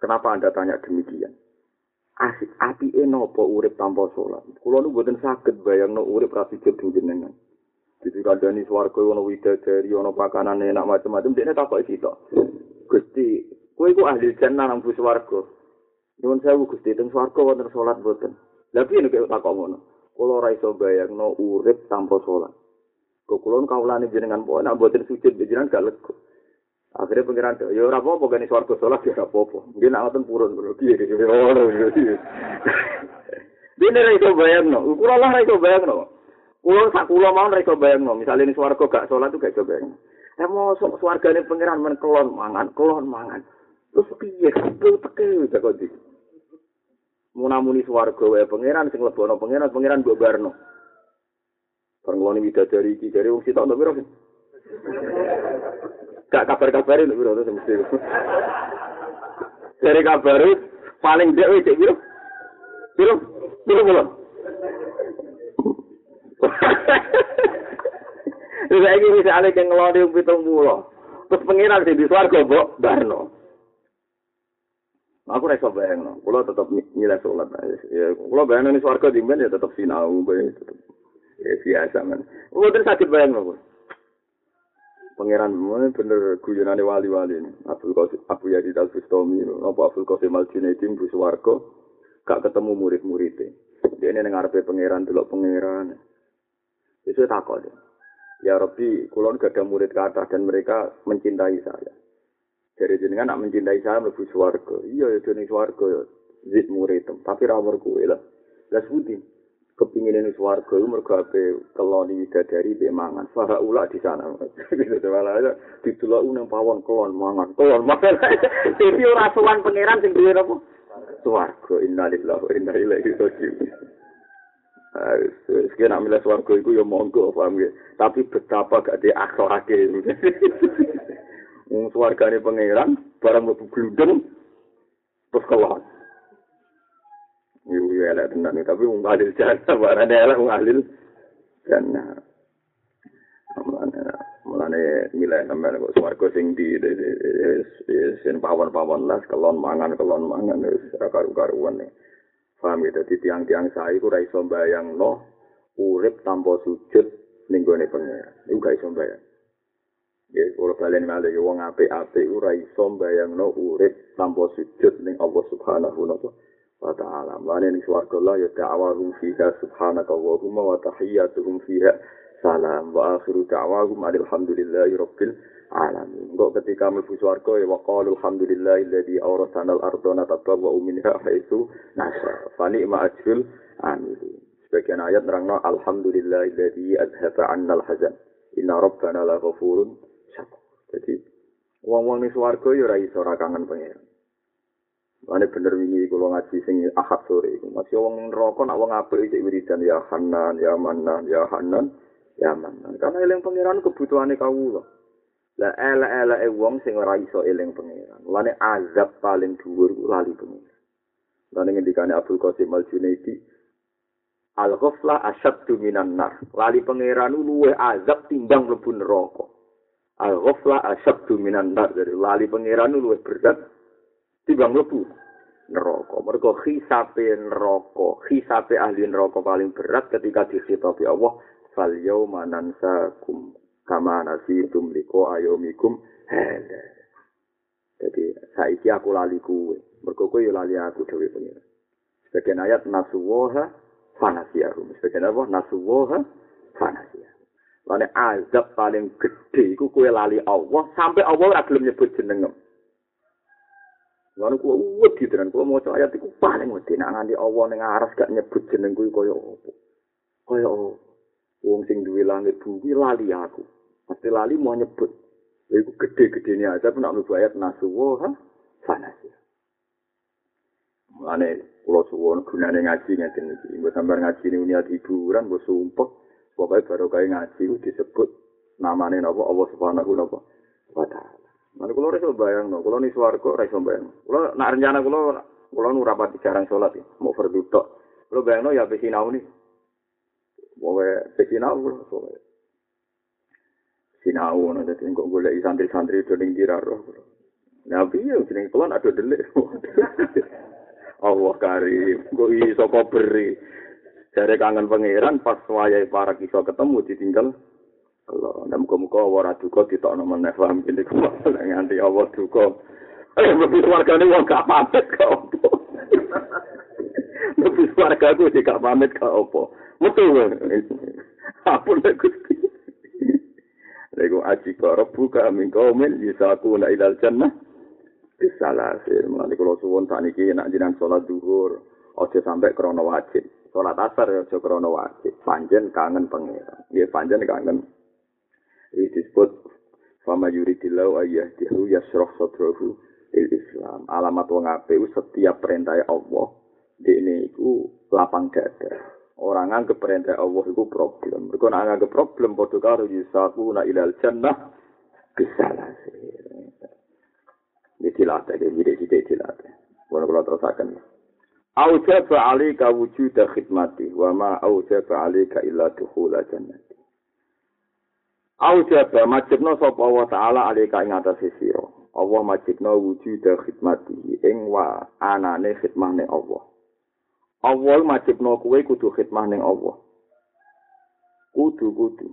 Kenapa Anda tanya demikian? Asik api enopo urip tanpa sholat. Kulo nu buatin sakit bayang urip rasi jadi jenengan. Jadi kadani swarga ono widadari ono pakanan enak macam-macam. Dia takut itu. Gusti, kue ku ahli jannah nang swarga. Nyuwun sewu Gusti teng swarga wonten salat boten. Lah piye nek tak ngono? Kula ora iso bayangno urip tanpa salat. Kok kula kawulane jenengan pokoke nek boten sujud jenengan gak lega. Akhirnya pengiran ya ora apa-apa gani swarga salat ya ora apa-apa. Nggih nek ngoten purun kula piye iki ora. Dene ra iso bayangno. Kula lah ra iso bayangno. Kula sak kula mau ra iso bayangno. Misale ning swarga gak salat tuh gak iso bayangno. Eh mosok swargane pengiran men kelon mangan, kelon mangan. Terus piye? Kabeh teke kok munamuni swarga wae pangeran sing lebono pangeran pangeran mbok barno Perngoloni widadari iki dari wong sitok piro sih? Gak kabar-kabari lho piro to mesti. Dari kabar paling dek cek piro? Piro? Piro piro? Terus lagi misalnya yang ngelodi pitung pulau. Terus pengiran sih di suarga, Bok, Barno. Aku ora iso bayangno. Kula tetep nilai salat. Ya, kula bayangno ning swarga dimben ya tetep sinau bae tetep. Ya biasa men. Mboten sakit bayangno. Pangeran mana bener guyonane wali-wali ini. Abdul Qasim Abu Yazid Al Bustami, apa Abdul Qasim Al Junaidi bu swarga gak ketemu murid-muridnya. Dia ini ngarepe pangeran delok pangeran. Itu takut. Ya Rabbi, kulon gak ada murid kata dan mereka mencintai saya. Jadi jenengan nak mencintai saya lebih swarga. Iya ya jenis swarga ya. Zid muridem. Tapi rawar kue lah. Lah sebutin. Kepingin ini swarga itu mergo ape kelon widadari mbek mangan. Fa ula di sana. <laughs> Gitu malah aja ditulak nang pawon kelon mangan. Kelon mangan. <laughs> Tapi ora sowan pangeran sing duwe apa? Swarga innalillahi inna ilaihi raji'un. Wis kena milih swarga iku ya monggo paham ya. Tapi betapa gak di akhlake. <laughs> Wong swargane pangeran barang mlebu glundeng terus kelon. Iku ya elek tenan tapi wong alil <laughs> jannah barane elek wong alil jannah. Mulane mulane milih sampeyan kok swarga sing di sing pawon-pawon las kelon mangan kelon mangan wis ora karu-karuan. Paham ya, dadi tiang-tiang saya iku ora iso mbayangno urip tanpa sujud ning gone pangeran. Iku gak iso mbayang. Ya, kalau balen malih wong apik-apik ora iso mbayangno urip tanpa sujud ning Allah Subhanahu wa ta'ala. Mane ning swarga Allah ya da'awahum fiha subhanaka Allahumma wa tahiyyatuhum fiha salam wa akhiru da'wahum alhamdulillahi rabbil alamin. Kok ketika mlebu swarga ya waqalu alhamdulillahi alladzi awrasana al-ardha natabawwa'u minha haitsu nasha. Fa ni'ma ajrul amilin. Sebagian ayat nerangno alhamdulillahi alladzi azhaba 'anna al-hazan. Inna rabbana la ghafurun syakur. Jadi wong-wong ning swarga ya ora iso ora kangen pangeran. Mane bener wingi kula ngaji sing ahad sore iku. Masih wong neraka nak wong apik iki wiridan ya Hanan, ya Manan, ya Hanan, ya Manan. Karena eling pangeran kebutuhane kawula. Lah elek-eleke wong sing ora iso eling pangeran. Mulane azab paling dhuwur lali pangeran. Lan ngendikane Abdul Qasim Al-Junaidi, Al-ghaflah asyaddu minan nar. Lali pangeran luwe azab timbang mlebu neraka. Al-ghaflah asyaddu minan nar. Dari lali pangeran luwe berat timbang mlebu neraka. Mergo khisape neraka, khisape ahli neraka paling berat ketika dikhitabi Allah, "Fal yauma nansakum kama nasitum liko ayomikum hada." Jadi saiki aku lali kuwe. Mergo kowe lali aku dhewe pengira. Sebagian ayat nasuwaha fanasiyahum. Sebagian apa? Nasuwaha fanasiyahum. Lane azab paling gede iku lali Allah sampai Allah ora gelem nyebut jenengem. Lalu kulo wedi tenan kulo maca ayat iku paling wedi nek nganti Allah ning aras gak nyebut jeneng kuwi kaya apa. Kaya? Wong sing duwe langit bumi lali aku. Pasti lali mau nyebut. Iku gede-gedene aja pun nak mlebu ayat nasuwa ha fanasi. Mulane kulo suwon gunane ngaji ngeten iki. Mbok sampeyan ngaji ning niat hiburan mbok sumpah pokoke baru kaya ngaji disebut namane napa Allah Subhanahu wa taala. Mana kulo reso bayang no, kulo nih suwargo reso bayang. Kulo nak rencana kulo, kulo nu rapat jarang sholat ya, mau berdutok. Kulo bayang no ya pesinau nih, mau pesinau kulo, soalnya. Sinau, nanti tinggal gue lagi santri-santri itu ning diraro. Nabi ya, jeneng kulo ada delik. <laughs> Allah karim, gue iso kok beri. Dari kangen pangeran pas wayai para kisah ketemu ditinggal Allah, dan muka-muka ora duka ditokno meneh paham kene kok <laughs> nganti Allah duka. Eh, mlebu wargane wong gak pamit kok opo. Mlebu warga ku gak pamit kok opo. Metu Apa nek Gusti. Lego aji karo buka min kaumin yisaku na ilal jannah. Bisalasir, mulai kalau suwon saat ini nak jinan sholat duhur, ojo sampai krono wajib. Sholat asar ya ojo krono wajib. Panjen kangen pangeran. Iya panjen kangen Ini disebut fama yuridillahu ayyahdihu yasroh sotrohu il Islam. Alamat wong apik setiap perintah Allah ini itu lapang dada. Orang anggap perintah Allah itu problem. Mereka anggap problem padha karo yisaku na ilal jannah bisa lah Ini dilatih, ini dilatih. Kalau kalau terus akan. Aujaba alika wujuda khidmati wa ma aujaba alika illa dukhula jannati. Aujaba majibna sapa Allah taala alika ing atase sira. Allah majibna wujuda khidmati ing wa anane khidmah ning Allah. Allah majibna kowe kudu khidmah ning Allah. Kudu kudu.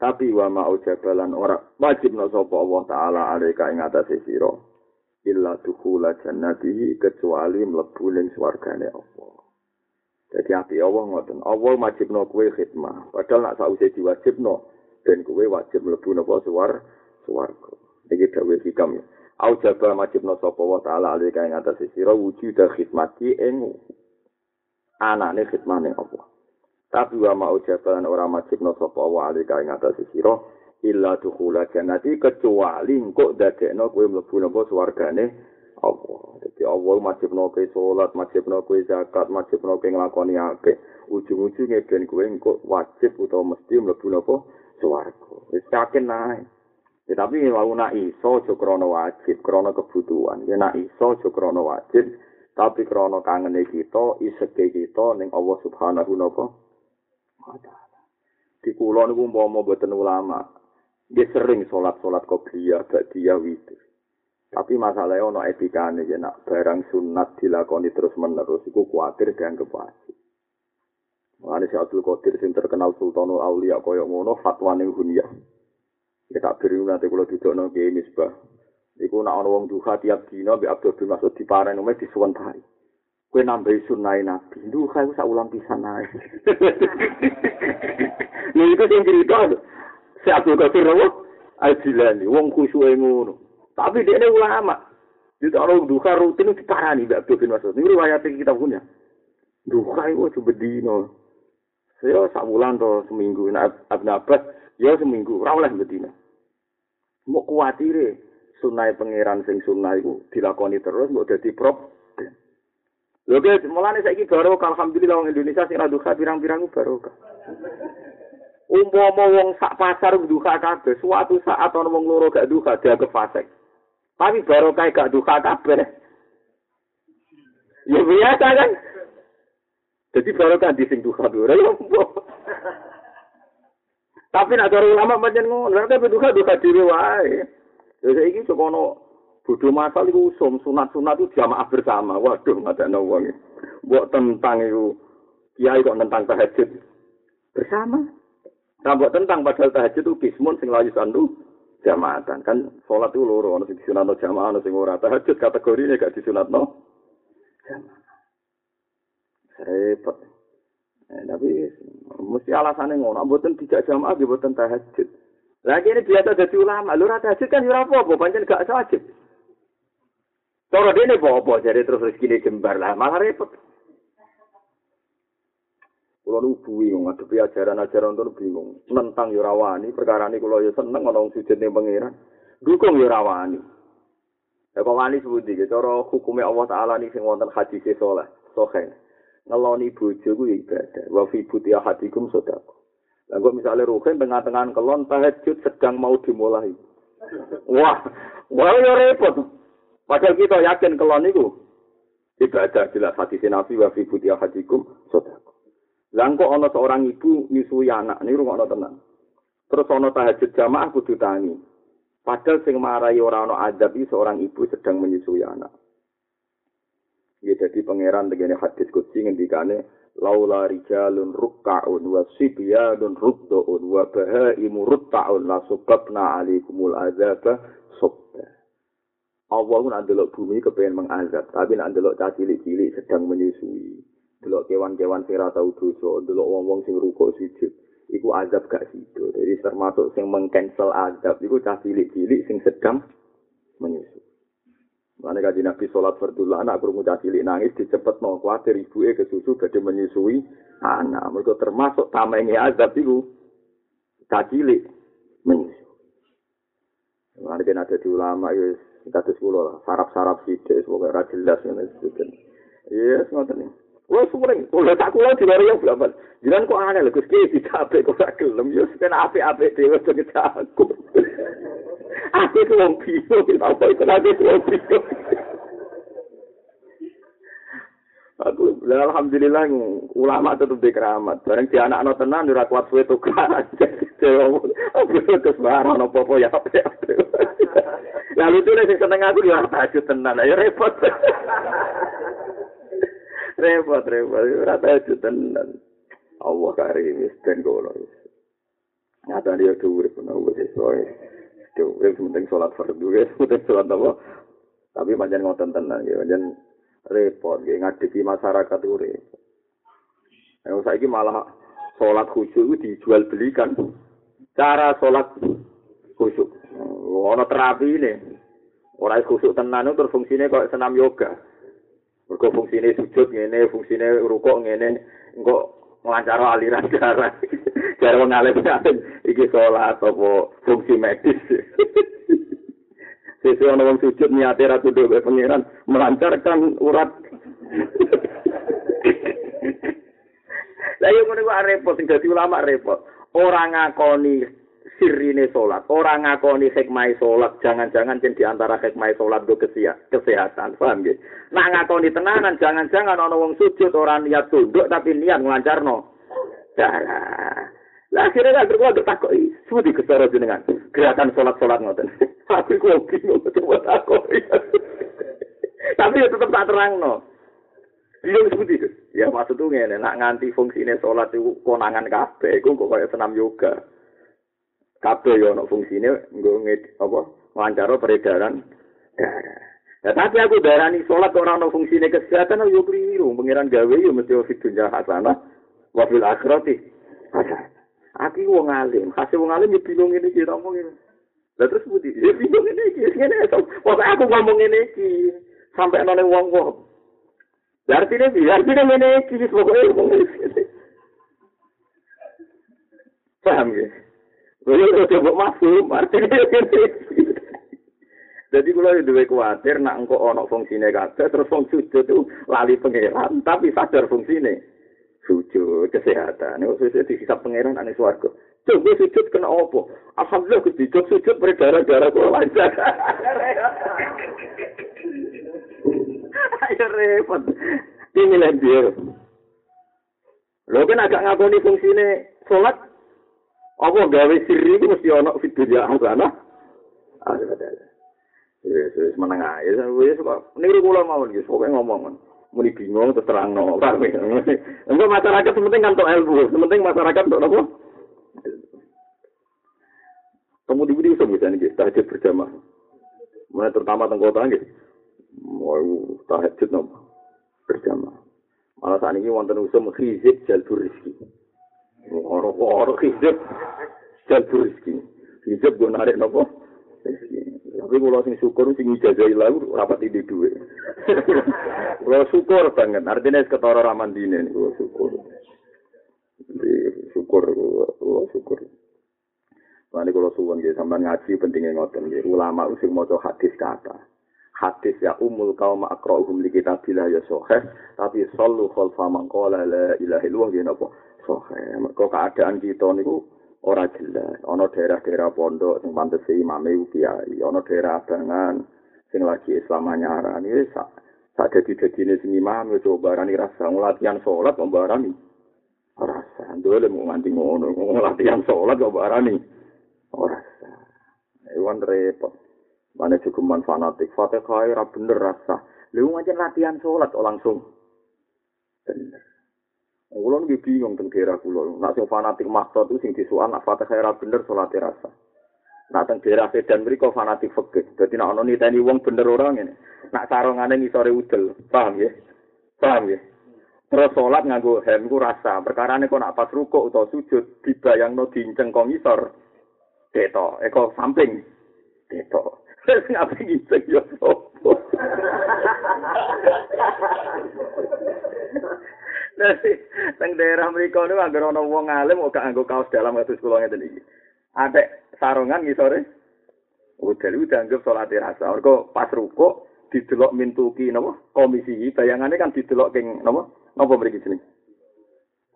Tapi wa ma aujabalan ora wajibna sapa Allah taala alika ing atase sira. Illa dukhula jannati kecuali mlebu ning swargane Allah. Jadi api Allah ngoten. Allah majibna kowe khidmah. Padahal nak sause diwajibno dan kowe wajib mlebu napa suwar suwarga. Iki dawuh hikam ya. Au jaba majibna sapa wa taala alika ing atas sira wujud khidmati ing anane khidmane Allah. Tapi wa mau jabalan ora majibno sapa wa alika ing atas sira illa dukhula jannati kecuali engko dadekno kowe mlebu napa swargane Allah. Jadi Allah majibno kowe salat, majibno kowe zakat, majibno kowe nglakoni akeh. Ujung-ujunge ben kowe engko wajib utawa mesti mlebu napa swarga. Wis yakin nae. Ya, tapi wau nak iso aja krana wajib, krana kebutuhan. Ya nak iso aja krana wajib, tapi krana kangene kita, iseke kita ning Allah Subhanahu wa taala. Di kula niku umpama mboten ulama, nggih sering salat-salat qobliyah, ba'diyah witir. Tapi masalahnya ono etikane ya nak barang sunat dilakoni terus menerus iku kuatir dianggap wajib. Mulane si Abdul Qadir sing terkenal Sultanul Aulia kaya ngono fatwa ning Hunyah. Ya tak beri nanti kalau duduk nang kiai misbah. Iku nak ono wong duha tiap dina mbek Abdul bin Mas'ud dipareng nomor disuwentari. Kowe nambahi sunai nabi. Duha iku sak ulang pisan ae. <laughs> Lha iku sing cerita. Si Abdul Qadir nopo? Al-Jilani, wong khusyuke ngono. Tapi dia ulama. Itu orang duha rutin itu diparani mbek Abdul bin Mas'ud. Ini riwayat kita punya. Duha itu coba dino. Saya sak bulan to seminggu. Nah, Abdul Abbas, ya seminggu. Ora oleh bedina. Mau kuatire sunai pangeran sing sunai iku dilakoni terus mbok dadi prop. Lho ke mulane saiki baru alhamdulillah wong Indonesia sing rada pirang-pirang barokah. Umpama wong sak pasar duha kabeh, suatu saat ana wong loro gak duha dianggap fasik. Tapi barokah gak duha kabeh. Ya biasa kan? Jadi barokah di sing duha dulu. Ya Tapi nak cara ulama pancen ngono, nek tapi duka duka dhewe wae. Ya saiki sekono bodho masal iku usum sunat-sunat itu jamaah bersama. Waduh, ngadakno wong. Mbok tentang iku kiai kok tentang tahajud bersama. Nah, buat tentang padahal tahajud itu kismun sing layu sandu jamaatan kan sholat itu loro ono sing disunatno jamaah ono sing ora tahajud kategorine gak disunatno jamaah repot Eh, tapi mesti alasannya ngono, mboten tidak jamaah, mboten tahajud. Lagi ini biasa jadi ulama, lu rata tahajud kan ora apa-apa, pancen gak wajib. Cara dene apa jadi terus rezeki jembar lah, malah repot. Kulo nu bingung ngadepi ajaran-ajaran itu bingung. Nentang yo rawani, perkara ini kulo yo seneng ana wong sujud ning pangeran. Dukung yo rawani. Ya kok wani sebuti, cara hukumnya Allah Ta'ala ini sing wonten hadis soleh, sohen. Ngeloni bojo ku ibadah. Wa fi buti ahadikum sedekah lah kok misale ruhen tengah-tengah kelon tahajud sedang mau dimulai. Wah wah ya repot. Padahal kita yakin kelon itu. Ibadah jelas hadis nabi wa fi buti ahadikum sedekah lah kok ana seorang ibu nyusui anak ini rumah tenang terus ana tahajud jamaah kudu tangi. Padahal sing marai ora ana adab seorang ibu sedang menyusui anak Ya jadi pangeran dengan hadis kutsi ngendikane laula rijalun rukka'un wa sibyanun ruddu'un wa bahaimu rutta'un la subabna alaikumul azaba subba. Allah pun ndelok bumi kepengen mengazab, tapi nak ndelok cah cilik-cilik sedang menyusui. Delok kewan-kewan sing ora tau dosa, delok wong-wong sing rukuk sujud. Iku azab gak sido. Jadi termasuk sing mengcancel azab iku cah cilik-cilik sing sedang menyusui. Mana kaji Nabi sholat fardul anak kurung cilik nangis dicepet mau khawatir ibu ke susu gede menyusui anak. Mereka termasuk tamengnya azab itu cilik menyusui. Mana kan ada di ulama ya kata sekolah lah sarap-sarap sidik semoga ra jelas ini sebutkan. Iya semua nih. Wah sumring, kalau tak kulo di luar yang berapa? Jangan kok aneh lah, kuski dicapai kok tak gelem. Ya sekarang ape-ape dewa jadi aku. Aku itu wong bingung, apa itu nanti wong bingung. Aku alhamdulillah ulama tetap di keramat. Barang di anak anak tenan ora kuat suwe tukaran. Aku terus barang apa apa ya. Lalu itu nek seneng aku ya tahajud tenan ya repot. <laughs> repot repot ora tahajud tenan. Allah karim ngono. Nyata dia dhuwur pun wis Wis penting salat fardu <laughs> ya, penting salat apa? Tapi pancen ngoten tenan ya, pancen repot ya ngadepi masyarakat urip. Ayo saiki malah salat khusyuk itu dijual belikan. Cara salat khusyuk. Ono terapi ini. Ora khusyuk tenan itu fungsinya kok senam yoga. Mergo fungsine sujud ngene, fungsine rukuk ngene, engko nglancar aliran darah. <laughs> Jare wong alim <laughs> iki salat apa fungsi medis. <laughs> Sesi ana wong sujud niate ra tunduk ke pangeran melancarkan urat. <laughs> Lah yo ngene repot sing dadi ulama repot. Ora ngakoni sirine salat, ora ngakoni hikmah salat, jangan-jangan jen di antara hikmah salat do kesehatan, paham nggih? Nak ngakoni tenanan, jangan-jangan ana wong sujud ora niat tunduk tapi niat nglancarno darah. Lah akhirnya kan terkuat tertakoki, semua di kesara jenengan. Gerakan sholat-sholat ngoten. <laughs> Aku kok bingung coba takoki. <laughs> Tapi ya tetep tak terang no. Bingung seperti itu. Ya maksud tuh ngene, nak nganti fungsine sholat itu konangan kabeh, iku kok kayak senam yoga. Kabeh ya ono fungsine nggo apa? Wawancara peredaran. Ya, tapi aku darani sholat orang ono fungsine kesehatan yo keliru. Pengiran gawe yo mesti fit dunya hasanah wa fil akhirati hasanah. Aku wong alim, kasih wong alim ya bingung ini iki ngomong ini. Lah terus budi, ya bingung ini iki, ngene. Pokoke aku ngomong ini iki sampai nang wong-wong. Lah artine piye? Artine ngene iki wis pokoke ngomong ini. Paham ya? Lha yo coba masuk, artine ngene iki. Jadi kalau itu duwe kuatir, nak engkau ono fungsine kabeh, terus fungsi itu lali pangeran, tapi sadar fungsine. Sujud kesehatan. Nek sujud di sisa pangeran ane swarga. Coba sujud kena apa? Alhamdulillah kejujur sujud berdarah-darah kula lancar. Ayo repot. Ini dia. Lo kan agak ngakoni fungsine sholat. Apa gawe siri itu mesti ono fitur ya sana. Ada ada. Ya, wis meneng ae. Wis kok niru kula mawon iki, pokoke ngomong. Muni bingung terus terang no <laughs> enggak masyarakat sementing kantor ilmu. Sementing masyarakat untuk apa? Kamu di video bisa nih tahajud berjamaah. Mulai terutama tentang kota nih mau tahajud nopo berjamaah. Malah saat ini wonten usum hizib jalbur rizki. Orang orang hizib jalbur rizki. Hizib gue narik nopo Tapi kalau sing syukur sing ijazah ilang rapat ide duwe. <laughs> Kalau syukur banget, artinya ketara ramandine niku syukur. Jadi syukur, kalau syukur. Nanti kalau suwon gitu, sampai ngaji pentingnya ngoten gitu. Ulama usik mau hadis kata. Hadis ya umul kaum akrohum li kita bila ya sohe. Tapi solu khalfa mangkola la ilahi luah gitu apa. Sohe. Mereka keadaan kita niku ora jelas. Ana daerah-daerah pondok sing pantes imame kiai, ana daerah abangan sing lagi Islam nyarani wis sak sak dadi-dadine sing imam wis barani rasa latihan salat kok barani. Rasa ndole mau nganti ngono, latihan salat kok barani. Ora rasa. Ewan repot. Mana cukup man fanatik, fatihah ora bener rasa. Lu ngajen latihan salat langsung bener. Kulo nggih bingung teng daerah kulo. Nak sing fanatik maksa itu sing disuan nak Fatihah ra bener salat rasa. Nak teng daerah Sedan mriku fanatik fikih. Dadi nak ono niteni wong bener ora ngene. Nak sarungane ngisore udel. Paham ya? Paham ya? Terus salat nganggo hem ku rasa. Perkarane kok nak pas rukuk utawa sujud dibayangno dinceng kok ngisor. Deto, eko samping. Deto. <laughs> Terus ngapain gitu Teng daerah mriku niku anggere ana wong alim kok gak kaos dalam kados kula ngeten iki. Adek sarungan ngisore. Udah lu dianggap sholat rasa. Mergo pas ruko didelok mintuki napa komisi bayangane kan didelok king napa napa mriki jeneng.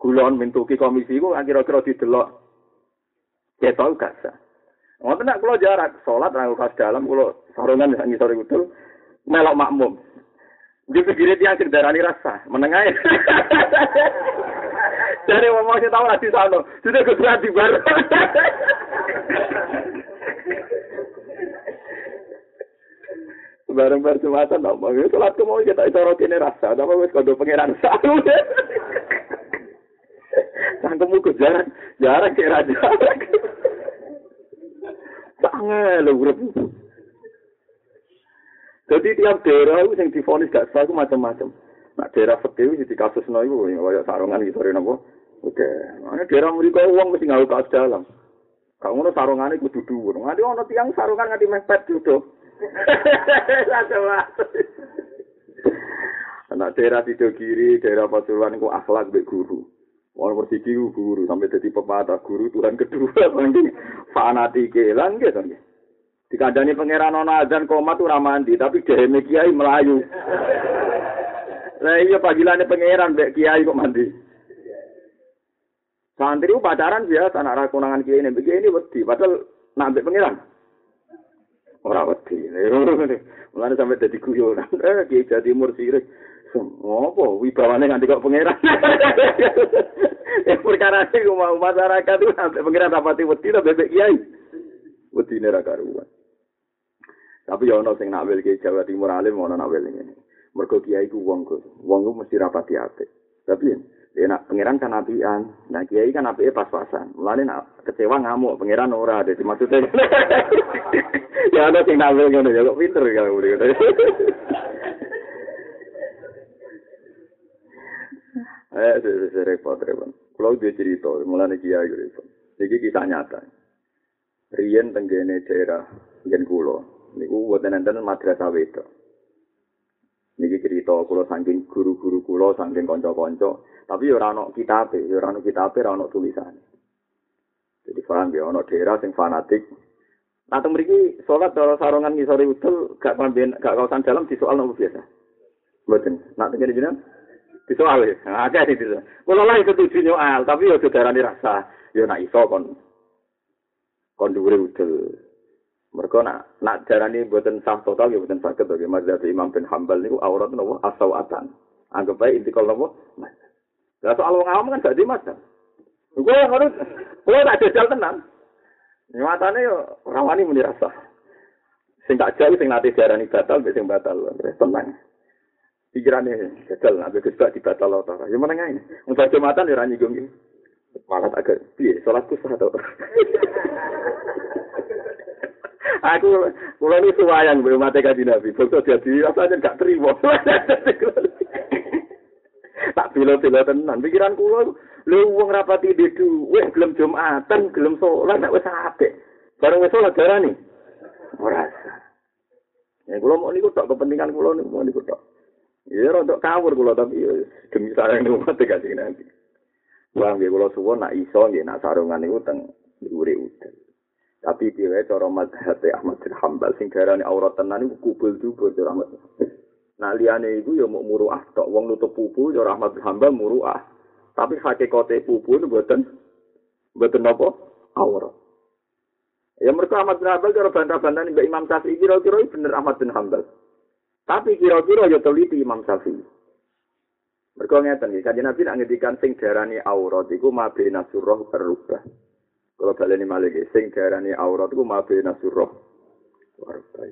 Kulon mintuki komisi ku kira-kira didelok ketok gak sah. Ngoten nek kula jarak salat nang kaos dalam kula sarungan ngisore utul melok makmum. Dia segirit yang nih, rasa, menengah Dari ngomongnya wong tahu lagi sana, sudah keberat di baru. Bareng bareng semata Itu sholat mau kita itu ini rasa, <laughs> apa wes kado pangeran sahur. Sangkemu buku jarak, jarak kira raja. Sangat lu Jadi tiap daerah itu yang difonis gak sah itu macam-macam. Nah daerah fakir itu kasus no itu, kayak sarungan gitu, ada nopo. Oke, mana daerah mereka uang mesti nggak kaos dalam. Kalau ngono sarungan itu duduk, nanti ono tiang sarungan nggak mepet duduk. <laughs> Anak daerah di kiri, daerah Pasuruan itu akhlak be guru. Wong persidi guru sampai jadi pepatah guru Tuhan kedua <laughs> fanatike lan gitu. Dikandani pangeran ana azan komat ora mandi tapi dhewe kiai melayu. Lah iya panggilannya pangeran mbek kiai kok mandi. Santri itu pacaran biasa anak rakunangan kiai ini begini wedi padahal nak mbek pangeran. Ora wedi. Mulane sampai dadi guyonan. Eh kiai Timur sirik. Ngopo wibawane nganti kok pangeran. Ya <laughs> perkara iki mau masyarakat itu sampai pangeran rapati wedi to bebek kiai. Wedine ra karuan. Tapi ya ono sing nak kiai Jawa Timur alim ono nak ngene. Mergo kiai ku wong ku. Wong ku mesti rapati apik. Tapi ya nak pangeran kan apian. Nah kiai kan apike pas-pasan. Mulane nak kecewa ngamuk pangeran ora ada maksudnya. <laughs> ya ono sing nak wel ngene ya kok pinter ya <laughs> Eh, saya repot repot. Kalau dia cerita, mulai kiai repot. Ini kisah nyata. Rian tenggene daerah Rian Kulo. Niku buat nenten madrasah wedo. Niki cerita kulo saking guru-guru kulo saking konco-konco. Tapi ora ono kitabe, ora ono kitabe, ora ono tulisan. Jadi paham ya, ono daerah sing fanatik. Nah, teng mriki salat dalam sarungan ngisore udel gak pamben gak kawasan dalam di soal nopo biasa. Mboten. Nak teng jenengan di soal ya. Akeh iki. Kulo lah setuju nyoal, tapi yo darani rasa. Yo nak iso kon kon dhuwure udel. Mereka nak nak darani buatan sah total ya buatan sakit bagi mazhab Imam bin Hambal niku aurat nopo asawatan. Anggap baik intikal nopo. Lah soal wong awam kan gak di mazhab. Gue harus, gue tak jajal tenang. Nyatane yo rawani muni rasa. Sing tak jauh sing nanti darani batal, sing batal tenang. Pikirane jajal nabi Gus gak dibatal ora. Ya meneng ae. Untuk Jumatan ya ra nyinggung. Malah agak piye salatku sah to. <laughs> Aku kula ini suwayang mbek mate kanjeng Nabi. Bokso jadi rasane gak terima. tak bilo-bilo tenan pikiran kula lho wong rapati di duwe gelem Jumatan, gelem salat nek wis apik. Bareng wis salat darani. Ora Ya kula mau niku tok kepentingan kula niku mau niku tok. Ya rodok kawur kula tapi demi sayang niku mate kanjeng Nabi. Wah, nggih kula suwun nak iso nggih nak sarungan niku teng dhuwure udan. Tapi piye cara madhab Ahmad bin Hambal sing garane aurat tenan iku kubul juga cara Ahmad. Nah liyane iku ya mau muruah tok wong nutup pupu cara Ahmad bin Hambal muruah. Tapi hakikate pupu mboten mboten napa aurat. Ya mereka Ahmad bin Hambal cara bantah-bantah Mbak Imam Syafi'i kira-kira bener Ahmad bin Hambal. Tapi kira-kira ya teliti Imam Syafi'i. Mereka ngeten iki, kanjeng Nabi nak ngendikan sing darani aurat iku mabena surah berubah. Kalau balik ini malah sing darani aurat itu mabe nasuroh.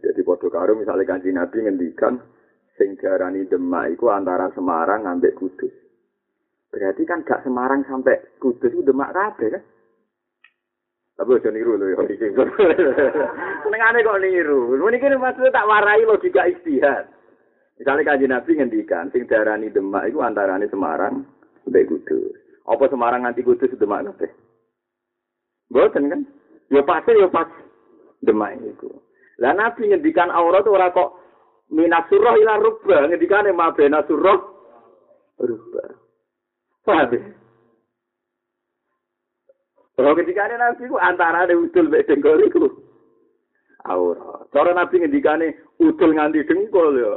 Jadi podo karo misalnya kanji nabi ngendikan sing darani demak itu antara Semarang sampai Kudus. Berarti kan gak Semarang sampai Kudus itu demak kabeh kan? Tapi aja niru lho ya. <laughs> Senengane kok niru. Ini kan maksudnya tak warai logika istihad. Misalnya kanji nabi ngendikan sing darani demak itu antarane Semarang sampai Kudus. Apa Semarang nanti Kudus demak kabeh? Boten kan? Ya pasti ya pas demai itu. Lah Nabi ngendikan aurat ora kok minasurah ila rubba, ngendikane mabena surah rubba. Paham? Kalau ada nabi ku antara ada utul mek dengkol itu. Aurat. Cara nabi ngendikane utul nganti dengkol ya.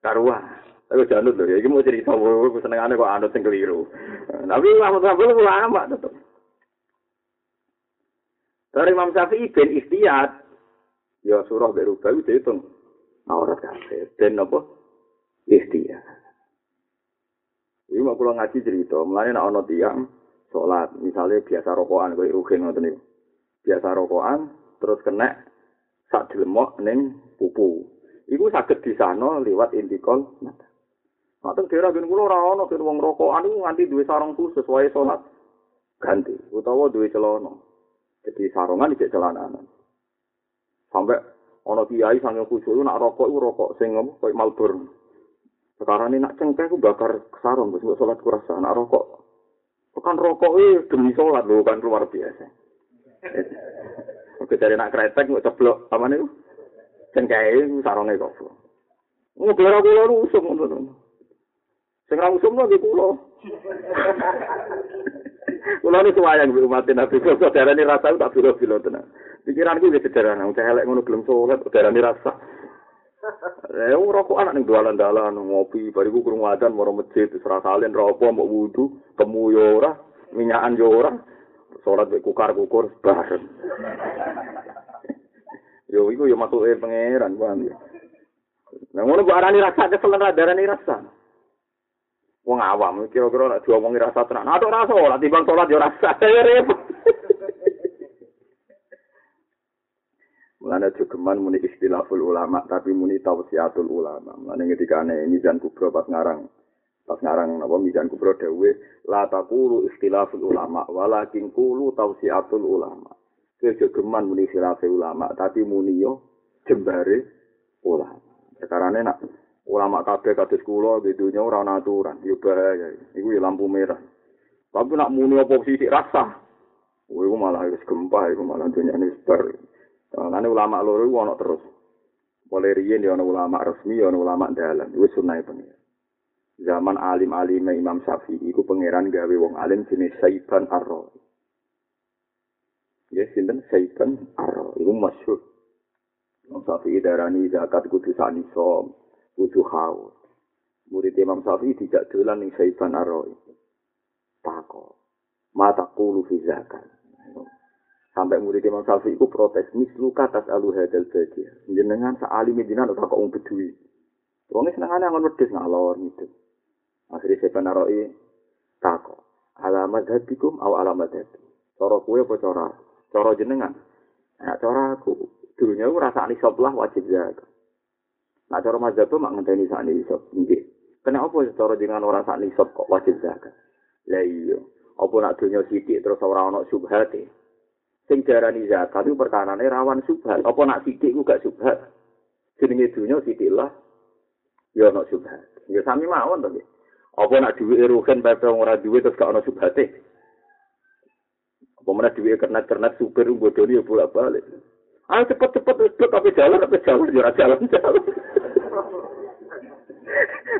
Karuan. Aku janut lho, ini mau cerita, aku seneng kok anut yang keliru. Tapi Muhammad Sambal ulama tetap. Dari Imam Syafi'i ben istiyat. Ya surah berubah itu hitung. Aurat kafir. Ben apa? Istiyat. Ini mau pulang ngaji cerita. Mulanya nak ono tiang sholat. Misalnya biasa rokokan. Kayak rugen ngoten nih. Biasa rokokan. Terus kena sak dilemok neng pupu. Iku sakit di sana lewat intikol. Nah, daerah ben kula ora ana ben wong rokokan iku nganti duwe sarung khusus wae salat ganti utawa duwe celana. Jadi sarungan iki celananan. Sampai ana kiai sange khusyuk nak rokok iku rokok sing apa koyo malbur. Sekarang ini nak cengkeh ku bakar sarung wis salat kurasa nak rokok. Bukan rokok ini demi sholat lho, kan luar biasa. Oke, dari nak kretek, nggak ceblok, apa nih? Cengkeh, sarungnya kok. Nggak kira kula rusum, Sing ra usum lagi kulo. Kulo ini suwayang mbek umat Nabi kok darane rasa tak bilo-bilo tenan. Pikiranku wis sederhana, wong elek ngono gelem salat darane rasa. Eh rokok anak ning dalan-dalan ngopi bariku krungu adzan maro masjid serah salin mbok wudu temu yo ora minyakan yo ora salat mek kukar-kukur bareng. <laughs> yo iku yo matuke pangeran paham ya. Nah ngono kok arani rasa kesel ra darani rasa. Wong awam kira-kira nek diomongi rasa tenan. Nah, tok rasa timbang salat yo rasa. Repot. Mulane jogeman muni istilahul ulama tapi muni tausiatul ulama. Mulane ketika ane mizan kubro pas ngarang pas ngarang napa mizan kubro dewe la taqulu istilahul ulama walakin qulu tausiatul ulama. Kejogeman muni silafe ulama tapi muni yo jembare ulama. Sekarane nak ulama kabeh kados kula di dunya ora ana aturan, yo bahaya. Iku ya lampu merah. Tapi nak muni apa sithik rasa. Kowe malah wis gempah iku malah dunyane sebar. Lan ulama loro iku ana terus. Mulai riyen ana ulama resmi, ana ulama dalan. Wis sunah pengen. Zaman alim-alim Imam Syafi'i iku pangeran gawe wong alim jenis Saiban Arro. Ya sinten Saiban Arro iku masyhur. Imam Syafi'i darani zakat kudu sanisom, kudu haus. Murid Imam Syafi'i tidak dolan ning Saiban Arro. Tako. Mata kulu fi zakat. sampai murid Imam Syafi'i itu protes mislu katas alu hadal badi jenengan saali medina atau kok bedui wongnya senengannya ngon wedus ngalor gitu akhirnya saya penaroi tako alamat hatikum aw alamat hati coro kue apa cora coro jenengan nah cora aku dulunya aku rasa anisop lah wajib jaga nah coro mazhab mak ngenteni saat nisop nggih kenapa coro jenengan orang saat nisop kok wajib jaga lah iya apa nak dunia sidik terus orang ono subhati sing diarani zakat itu perkarane rawan subhat. Apa nak sidik ku gak subhat? Jenenge dunya sidik lah. Ya ana subhat. Ya sami mawon to. Apa nak duwe ruhen bae ora duwe terus gak ana subhate. Apa mana duwe kernet-kernet supir bodoni ya bolak-balik. Ayo cepet-cepet tapi jalan tapi jalan ya jalan jalan.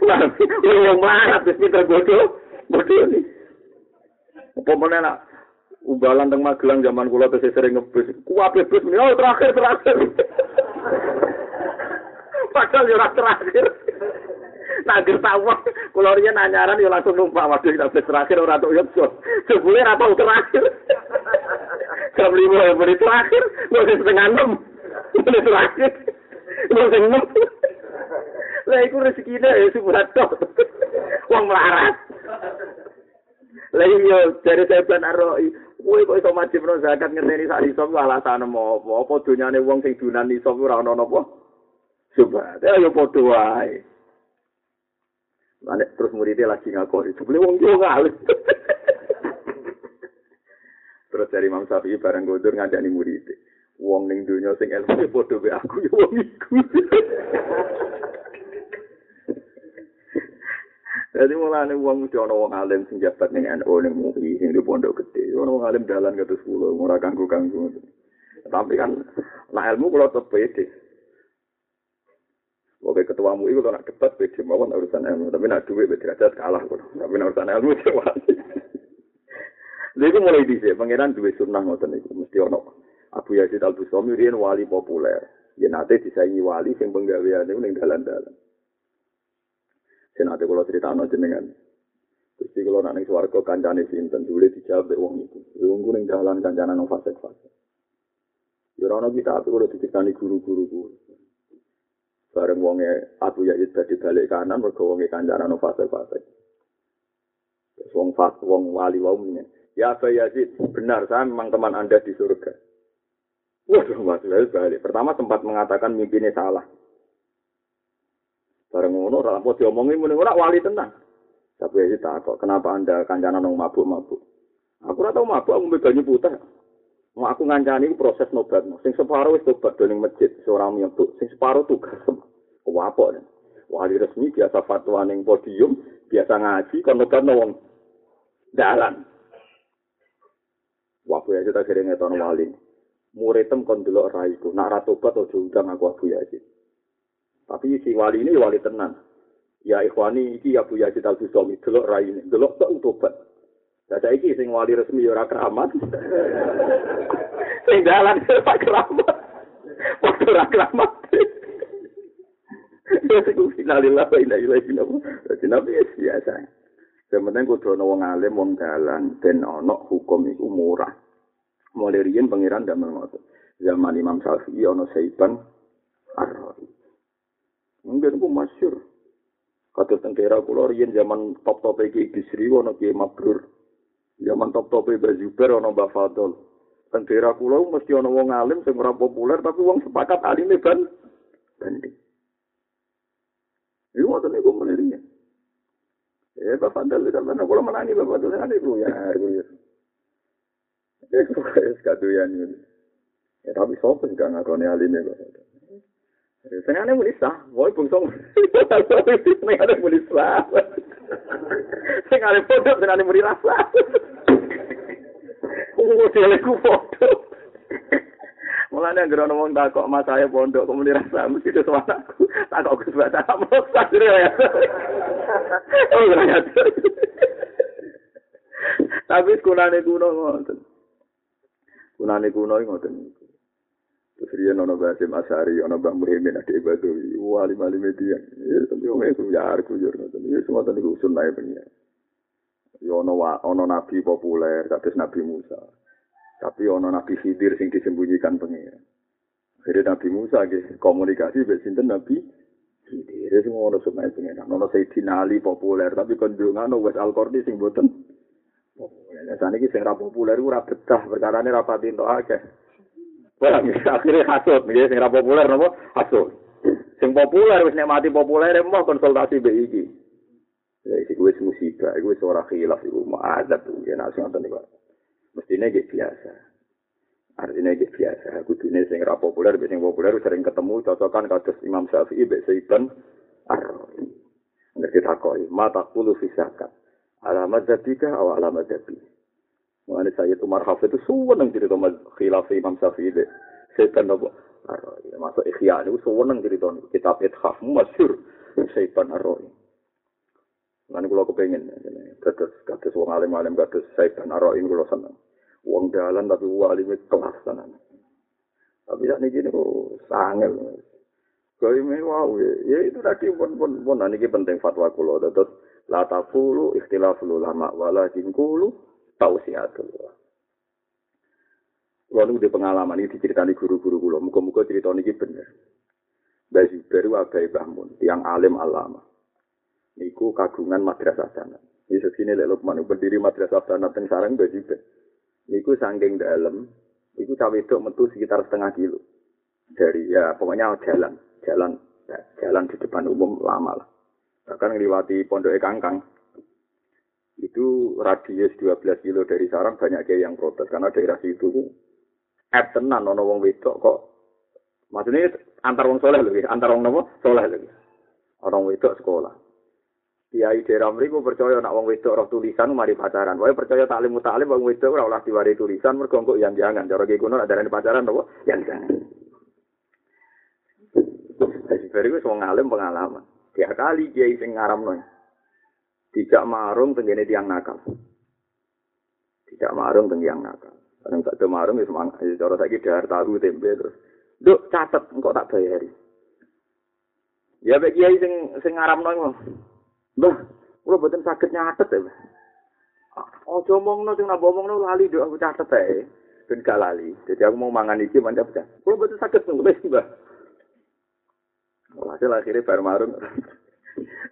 Lah, wong mlarat wis pinter bodoh. Bodoh ni. Apa mana nak Umbalan teng Magelang zaman kula tesih sering ngebus. Kuwabe bus muni oh terakhir terakhir. Padahal yo terakhir. Nager tawa, kula riyen nanyaran yo langsung numpak waduh kita bus terakhir ora tok yo. Jebule ora tau terakhir. Jam lima ya beri terakhir, mau setengah enam. Beri terakhir, mau setengah enam. Lah iku rezekine ya subhat tok. <laughs> Wong melarat. Lah iya dari saya ben aroi, kowe kok iso wajib no zakat ngerteni sak iso ku alasan apa? Apa dunyane wong sing dunan iso ora ono napa? Coba, ya yo padha wae. Lan terus muridnya lagi ngakoni, sebeli wong yo ngalih. <laughs> terus dari Imam Syafi'i bareng gondor ngandani murid. Wong ning dunya sing ilmu padha wae aku yo wong iku. <laughs> Jadi mulane wong mesti ana wong alim sing jabat ning NU ning MUI sing di pondok gede. Ana wong alim dalan ke terus kula ora kanggo-kanggo. Tapi kan nah ilmu kula tetep pede. Oke ketua MUI kula nak debat pede mawon urusan ilmu, tapi nak duit beda derajat kalah kula. Tapi nak urusan ilmu cewek. Lha mulai dhisik pangeran duwe sunnah ngoten iku mesti ana Abu Yazid Al Bustami riyen wali populer. Ya nate disaingi wali sing penggaweane ning dalan-dalan. Senate kalau cerita no jenengan. Terus kalau kalau suaraku warga kancane sinten dulu dijawab deh uang itu. Wong kuning jalan kanjana no fase fase. Yurano ya, kita tuh udah diceritani guru-guru guru. Bareng wonge Atu ya itu di balik kanan mereka wonge kanjana no fase fase. Wong fas wong wali wong Ya Abah Yazid, benar saya memang teman anda di surga. Waduh, Mas Yazid balik. Pertama sempat mengatakan mimpinya salah. Bareng ngono ora apa diomongi muni ora wali tenang. Tapi ya tak kok kenapa Anda kancana nang mabuk-mabuk. Aku ora tau mabuk aku banyu putih. Mau aku ngancani proses nobat. Sing separuh wis tobat do masjid, seorang nyebut. Sing separuh tugas. Kuwapok. Wali resmi biasa fatwa ning podium, biasa ngaji kon nobat wong dalan. Wabu ya kita kira ngetono wali. Muridem kon delok raiku. Nak ra tobat aja udang aku Abu Yazid. Tapi si wali ini wali tenan. Ya ikhwani iki Abu Yazid Al delok raine, delok tok tobat. Lah saiki sing wali resmi ya ora keramat. <laughs> sing dalan ora keramat. Waktu ora keramat. Ya sing kudu ana wong alim wong dalan ben ana hukum iku murah. Mulai riyen pangeran ndak ngoten. Zaman Imam Syafi'i ana Saiban Ar-Rawi. Mungkin ku masyhur. Kata tengkera kula riyen zaman top-top iki Bisri ana Ki Mabrur. Zaman top-top Bazuber ana Mbah Fadol. Tengkera kula mesti ana wong alim sing ora populer tapi wong sepakat alime ban banding. Iku ngoten niku mulai Eh, Bapak Fadol itu mana? Kalau menangi Bapak Fadol kan itu ya. Iku wis kadoyan ini. Ya tapi sopo sing gak ngakoni alime kok. Sing ane muni sah, woi bungsong. Sing ane muni sah. Sing ane foto sing ane muni rasa. Oh, dia ku foto. Mulane anggere ana wong takok Mas saya pondok kok muni rasa mesti itu anakku. Takok Gus Baca mau sadar ya. Oh, ya. Tapi sekolahnya kuno ngoten. Kunane kuno niku. Terus dia nono Basim Asari, nono Bang muhimin ada ibadah, wali wali media. Ya, tapi om itu ya harus jujur, tapi semua tadi usul naik pengiran. Ya ono ono nabi populer, tapi Nabi Musa. Tapi ono nabi Khidir sing disembunyikan pengiran. Jadi Nabi Musa gitu, komunikasi besinten Nabi Khidir iya, semua ono naik pengiran. Ono saya Ali populer, tapi kunjungan wes al kordi sing boten. Ya, sana ya, ya, populer ya, betah, ya, ya, ya, ya, Akhirnya hasut, nih, sing populer nopo hasut. Sing populer wis nek mati populer emang konsultasi mbek iki. Ya iki wis musibah, iku wis ora khilaf iku ma'adzab ya nek sing ngoten niku. Mestine iki biasa. Artinya iki biasa, kudune sing ra populer mbek sing populer sering ketemu cocokan kados Imam Syafi'i mbek Saiban Ar-Rawi. Nek ditakoni, mata kulu fisakat. Alamat zabika atau alamat zabika. Mengenai Sayyid Umar Hafid itu suweneng cerita khilaf Imam Syafi'i deh. Setan nopo. Masuk ikhya itu suweneng cerita kitab Ithaf masyhur <laughs> Setan Arroi. Lan kula kepengin kados kados wong alim-alim kados Setan Arroi kula seneng. Wong dalan tapi wali kelas tenan. Tapi sak niki niku sangel. Kaya wow, ya itu tadi pun pun pun niki penting fatwa kula terus la taqulu ikhtilaful ulama walakin qulu tausiatullah. Lalu di pengalaman ini diceritani guru-guru kula, muga-muga cerita ini bener. Mbah Zubair wabai Bahmun, yang alim alama. Niku kagungan madrasah sana. Ini sesini lek Lukman berdiri madrasah sana teng sarang Mbah Zubair. Niku sangking dalam, niku cawe itu metu sekitar setengah kilo. Dari ya pokoknya jalan, jalan, ya, jalan di depan umum lama lah. Bahkan ngeliwati pondok kangkang, itu radius 12 kilo dari sarang banyak kayak yang protes karena daerah situ eh tenan ono wong wedok kok maksudnya antar wong soleh lagi antar wong nopo soleh lagi orang wedok sekolah Kiai daerah mriku percaya nak wong wedok roh tulisan mari pacaran. Wae percaya taklim mutalim wong wedok ora oleh diwari tulisan mergo yang jangan. Cara ki kuno adarane pacaran apa? Yang jangan. Jadi bariku wong alim pengalaman. Tiap kali kiai sing ngaramno. Tidak marung tenggene tiang nakal. Tidak marung teng tiang nakal. Kadang tak marung ya semangat. Ya, cara saya dahar tahu tempe terus. Duk catet, engkau tak bayari. Ya bagi kiai sing sing ngaram nong. Bah, kalau betul sakit nyatet ya. Oh, ngomong no, tinggal ngomong no lali duk aku catet ya. Ben gak lali. Jadi aku mau mangan iki mantap ya. Kalau betul sakit nulis mbah. Hasil akhirnya baru marung.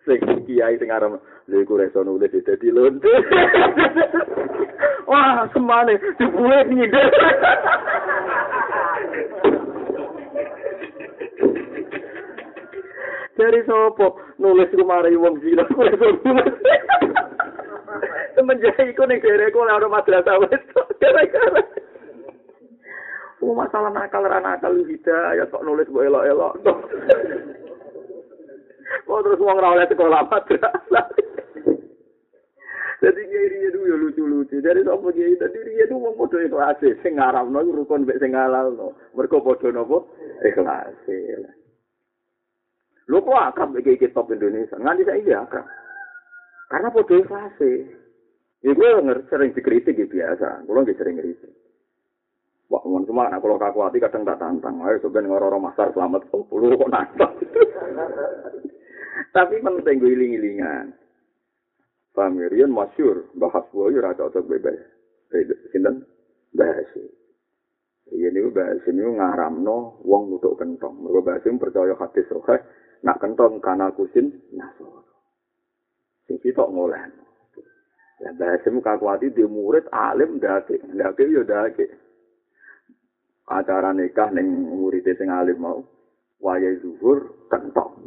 Sing kiai sing aran lha iku reso nulis dadi lonte. <laughs> Wah semane dibuat nyindir dari sopo? Nulis kumari wong zina reso nulis? Semenjak iku ning dereku ora ono madrasah wis. Gara-gara Oh, masalah nakal rana nakal hidayah kok nulis mbok elok-elok. Oh terus wong ora oleh sekolah madrasah. Jadi kiai itu ya lucu-lucu. Jadi sapa kiai tadi dia itu wong padha ikhlas sing ngaramno rukun mek sing halalno. Mergo padha napa? Ikhlas. Lho kok akrab iki iki top Indonesia. Nganti saiki akrab. Karena podo ikhlase. Ya gue sering dikritik ya biasa. Gue nggak sering kritik. Wah, mohon cuma anak kalau kaku hati kadang tak tantang. Ayo sebenarnya ngoro-ngoro masar selamat. Oh, puluh kok nantang. Tapi penting gue iling-ilingan. Pamirian masyur. Bahas gue ya rata otak bebas. Sinten? Bahas. Iya ini bahas ini ngaramno wong nutuk kentong. Mereka bahas ini percaya hati sohe. Nak kentong kana kusin. Nah, Sing kita ngoleh. Ya bahas ini kakuati di murid alim dake. Dake ya dake. acara nikah ning murid sing alim mau wayahe zuhur kentok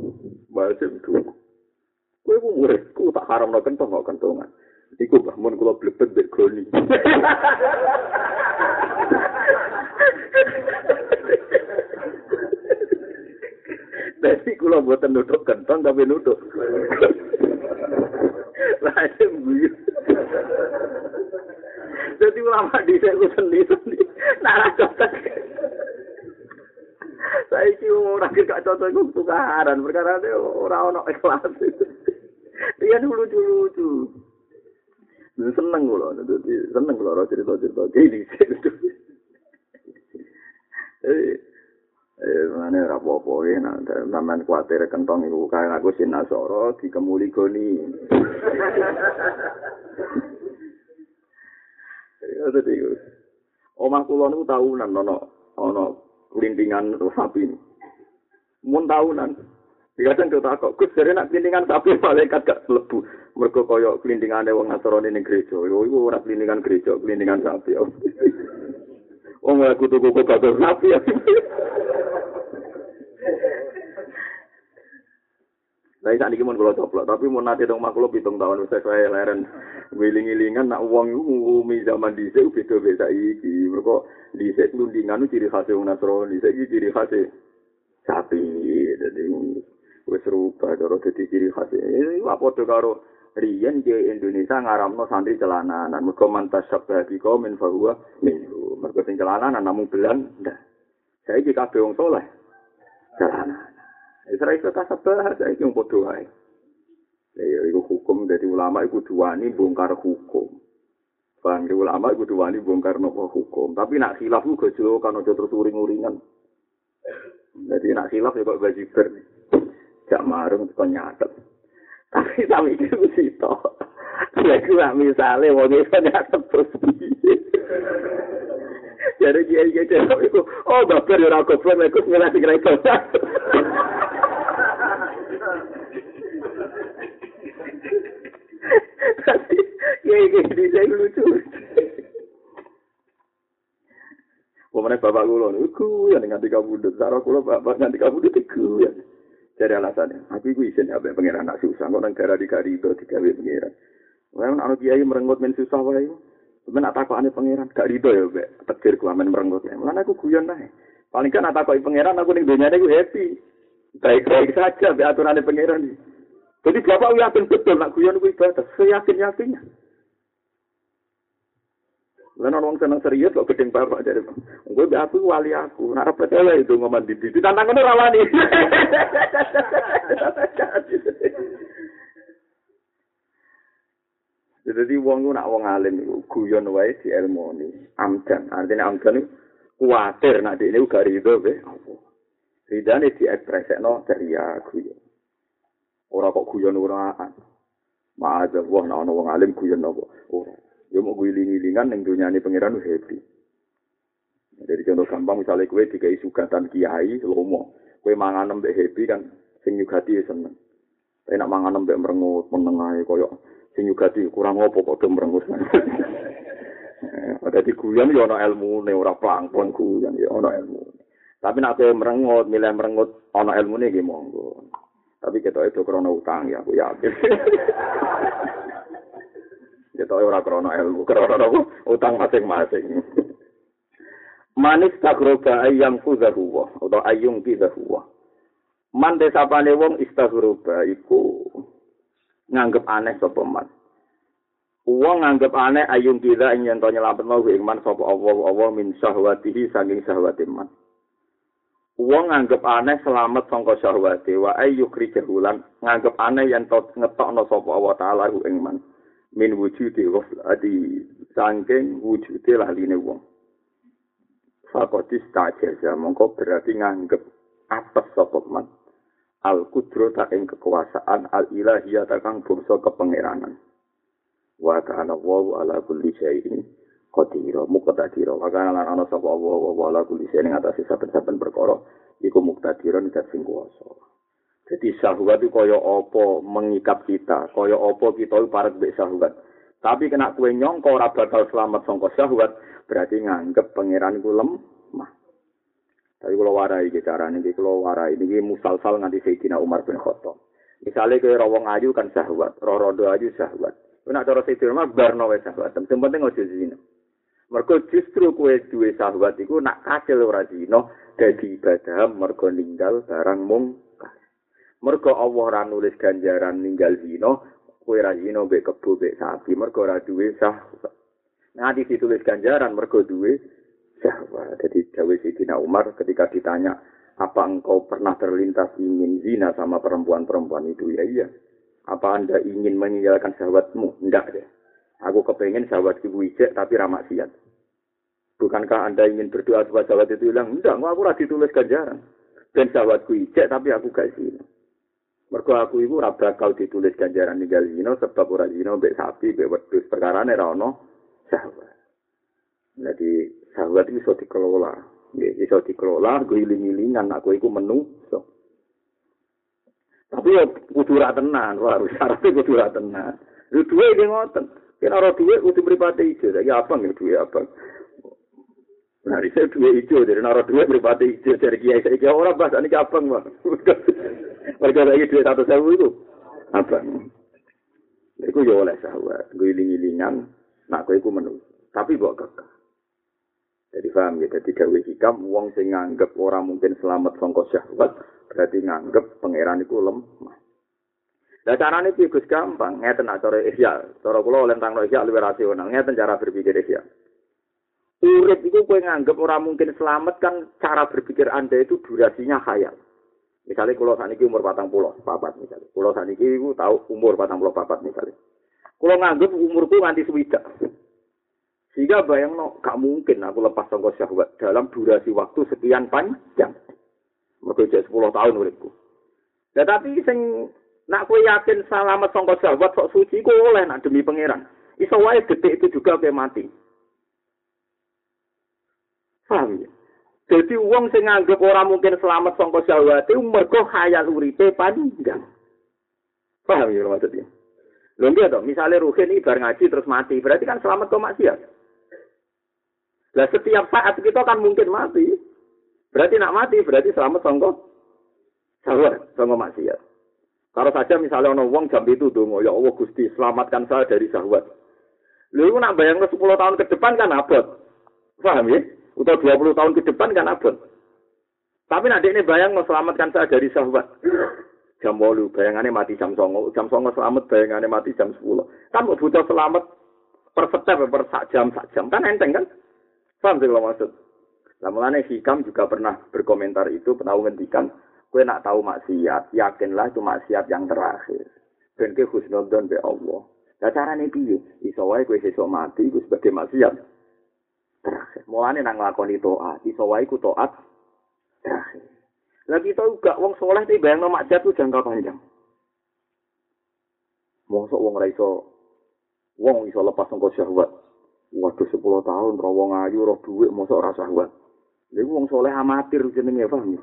basim dulu kowe ku murid ku tak haramno kentok kok kentongan iku bahmun kula blebet mbek goni Dadi kula mboten nutuk kentong tapi nutuk. Langsung guyu. Jadi ulama di saya sendiri, nara cocok. Saya iki ora gak cocok iku tukaran, perkara ora ono ikhlas. Iya dulu lucu-lucu. Seneng kula, dadi seneng kula ora cerita-cerita gini. Eh, eh, mana rapopo ya, namanya kuatir kentong ibu kaya aku sinasoro dikemuli goni. Ya dadi omah kula niku tahunan ana ana kelintingan sapi. Mun tahunan. Dikatakan kita kok, Gus, jadi nak kelintingan sapi <laughs> malaikat gak lebu. Mereka kaya kelintingan wong Nasrani ning gereja. Yo iku ora kelintingan gereja, kelintingan sapi. <laughs> Wong aku tuku kok kado sapi. <laughs> Tapi saat ini mau kalau coplok, tapi mau nanti dong makhluk hitung tahun usai saya leren. Wiling-wilingan nak uang umi zaman dhisik beda beda iki. berkok di sini lundingan ciri khas yang nasron di sini ciri khas sapi. jadi, wes rubah cara jadi ciri khas. apa tuh karo Rian ke Indonesia ngaramno santri celananan. mereka mantas sabda biko min wah, mereka tinggalan, sing namun namung belan ndak. Saiki kabeh wong celana." Itu tak sabar, saya itu bodoh aja. Ya, itu hukum dari ulama itu duani bongkar hukum. Bang, ulama itu duani bongkar nopo hukum. Tapi nak silap juga jauh kan aja terus uring-uringan. Jadi nak silap ya kok baju ber. Gak marung kok nyatet. Tapi tapi itu sih toh. Ya gue misalnya mau itu nyatet terus. Jadi dia dia itu, oh bapak ya aku pernah ikut ngelatih mereka. Bapak kula niku ya nganti kabudut, karo kula bapak nganti kabudut iku ya. Dari alasannya, aku iku isin ya pengiran nak susah, kok negara di karido digawe pengiran. Wah, anu kiai merengut men susah wae. Sebenarnya nak takokane pangeran gak rido ya, Mbak. Tegir ku amen merengut. Lan aku guyon ae. Paling kan nak takoki pangeran aku ning dunyane ku happy. Baik-baik saja mbek aturane pangeran. Jadi bapak yakin betul nak guyon ku ibadah, seyakin-yakinnya. Lan orang seneng serius kok gedeng bapak jadi. Gue be aku wali aku, nak percaya itu ngomong di di tantang ngono rawani. <laughs> Jadi wong nak wong alim iku guyon wae di ilmu ni. Amdan, artinya amdan kuatir nak ini gak rido be. Ridane di ekspresekno ceria guyon. Ora kok guyon uraan. Ma'adha wah nak ana wong alim guyon apa? Ora. Ya mau guling-gilingan ning dunyane pangeran happy. Jadi contoh gampang misalnya kue dikai sugatan kiai lomo, kue mangan mbek happy kan sing nyugati seneng. Tapi nak mangan mbek merengut menengahe koyok sing nyugati kurang opo kok do merengut. Ada <laughs> di guyon ya ana ilmune ora plangpon guyon ya ana ilmu. Tapi nak kowe merengut, milih merengut ana ilmune nggih monggo. Tapi kita itu krana utang ya, aku yakin. <laughs> kita ora krana ilmu, krana utang masing-masing. Manis tagroba ayam kudahu wa, atau ayung kidahu wa. Man desapane wong istaghroba iku nganggep aneh sapa man. Wong nganggep aneh ayung ing yen to nyelametno ing sapa Allah Allah min syahwatihi saking syahwate man. Wong nganggep aneh selamat sangka syahwate wa ayyukri jahulan nganggep aneh yen to ngetokno sapa Allah taala ing man min wujude adi sangking wujude laline wong. Fakotis tajaza mongko berarti nganggep atas sapa man. Al kudro tak ing kekuasaan al ilahiyah kang bangsa kepangeranan. Wa kana wa ala kulli syai'in qadir. Muqtadir. Wa kana lan ana sapa wa wa ala kulli syai'in ing atase saben-saben perkara iku muktadiron dat sing kuwasa. Jadi syahwat itu kaya apa mengikat kita, kaya apa kita parek mbek syahwat. Tapi kena kue nyongko ora bakal selamat sangka syahwat, berarti nganggep pangeran iku lemah. Tapi kalau warai iki carane iki kalau warai ini musalsal nganti Sayyidina Umar bin Khattab. Misalnya kue rawong ayu kan syahwat, rodo ayu syahwat. Kena cara Sayyidina Umar barno wae syahwat. Yang penting ojo zina. Mergo justru kue duwe syahwat iku nak kasil ora zina, dadi ibadah mergo ninggal barang mungkar. Mergo Allah ora nulis ganjaran ninggal zina, kowe ra zina mbek kebo mbek sapi mergo ora duwe syahwat. Nanti ditulis ganjaran mergo duwe syahwat. Jadi Dawe Sidina Umar ketika ditanya, apa engkau pernah terlintas ingin zina sama perempuan-perempuan itu? Ya iya. Apa anda ingin meninggalkan syahwatmu? Enggak deh. Aku kepengen syahwat ibu ijek tapi ramak siat. Bukankah anda ingin berdoa supaya syahwat itu hilang? Enggak, aku lagi tulis ganjaran. Dan syahwatku ijek tapi aku gak zina. Mergo aku iku ora bakal ditulis ganjaran ninggal zina sebab ora zina mbek sapi, mbek wedhus. Perkarane ora ono syahwat. Jadi syahwat itu bisa dikelola. Ya, bisa dikelola, gue iling-ilingan, aku iku menu. So. Tapi ya kudu tenan, wah harus syaratnya kudu tenan. Lu duwe iki ngoten. Yen ora duwe kudu pripate ijo, ya apa nih duwe apa? Nah, saya dua hijau, dari naruh dua beripati hijau dari kiai saya kiai orang bahasa ini abang bang. Mereka lagi dua satu sewu itu abang. Iku ya oleh sahabat, gue iling-ilingan, nak gue iku menu. Tapi bawa kekeh. Jadi paham ya, jadi gawe hikam, wong sing nganggep orang mungkin selamat songkos syahwat, berarti nganggep pangeran iku lemah. Lah carane piye Gus gampang, ngeten nak cara ihya. Cara kula lentang ihya luwih rasional, ngeten cara berpikir ihya. Urip itu kue nganggep orang mungkin selamat kan cara berpikir anda itu durasinya khayal. Misalnya kalau saat ini umur patang pulau papat misalnya. Kalau saat ini tahu umur patang pulau papat misalnya. Kalau nganggep umurku nganti swidak. Sehingga bayang no, gak mungkin aku lepas sangka syahwat dalam durasi waktu sekian panjang. Mereka jadi 10 tahun uripku. Nah, tapi sing nak kue yakin selamat sangka syahwat sok suci ku oleh nak demi pangeran. Iso detik itu juga kayak mati. Paham ya? Jadi uang sing nganggep ora mungkin selamat sangka syahwate mergo khayal uripe panjang. Paham ya maksudnya? Lho nggih to, misale ruhin bar ngaji terus mati, berarti kan selamat kok maksiat. Lah setiap saat kita kan mungkin mati. Berarti nak mati berarti selamat sangka syahwat, sangka maksiat. Kalau saja misalnya ono wong jam itu dongo, ya Allah Gusti selamatkan saya dari syahwat. Lha nak bayangno 10 tahun ke depan kan abot. Paham ya? Atau 20 tahun ke depan kan abot. Tapi nanti ini bayang mau selamatkan saya dari syahwat. Jam bolu, bayangannya mati jam songo. Jam songo selamat, bayangannya mati jam 10. Kan butuh selamat per step, per sak jam, sak jam. Kan enteng kan? Paham sih kalau maksud? Nah, mulanya Hikam juga pernah berkomentar itu, pernah menghentikan. Kue nak tahu maksiat, yakinlah itu maksiat yang terakhir. Dan ke husnudon be Allah. Nah caranya piye? Iso kue sesuk mati, gue sebagai maksiat. Terakhir. Mulane nang nglakoni taat, iso wae ku taat terakhir. Lah kita juga wong soleh iki bayangno maksiat ku jangka panjang. Mosok wong ora iso wong iso lepas sangka syahwat. Waduh 10 tahun ora wong ayu ora dhuwit mosok ora syahwat. Lha wong soleh amatir jenenge paham ya.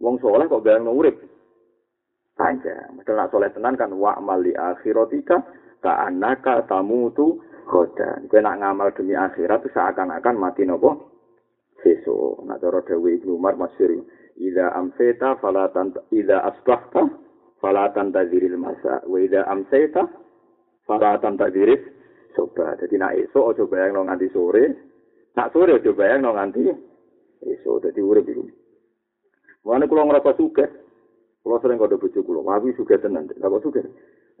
Wong soleh kok bayangno urip. Panjang. Padahal nak soleh tenan kan wa mali akhiratika ka anaka tamutu khodan. Kowe nak ngamal demi akhirat itu seakan-akan mati nopo sesuk. Nak cara Dewi Ibnu Umar masyhur, "Idza amsayta fala tan idza asbahta fala tantaziril masa wa idza amsayta fala tantaziril soba." Dadi nak esuk aja bayang nganti sore. Nak sore aja bayang nganti esuk. Dadi urip iku. Wane kula ngrasa sugih. Kula sering kode bojo kula, aku sugih tenan. Lah kok sugih?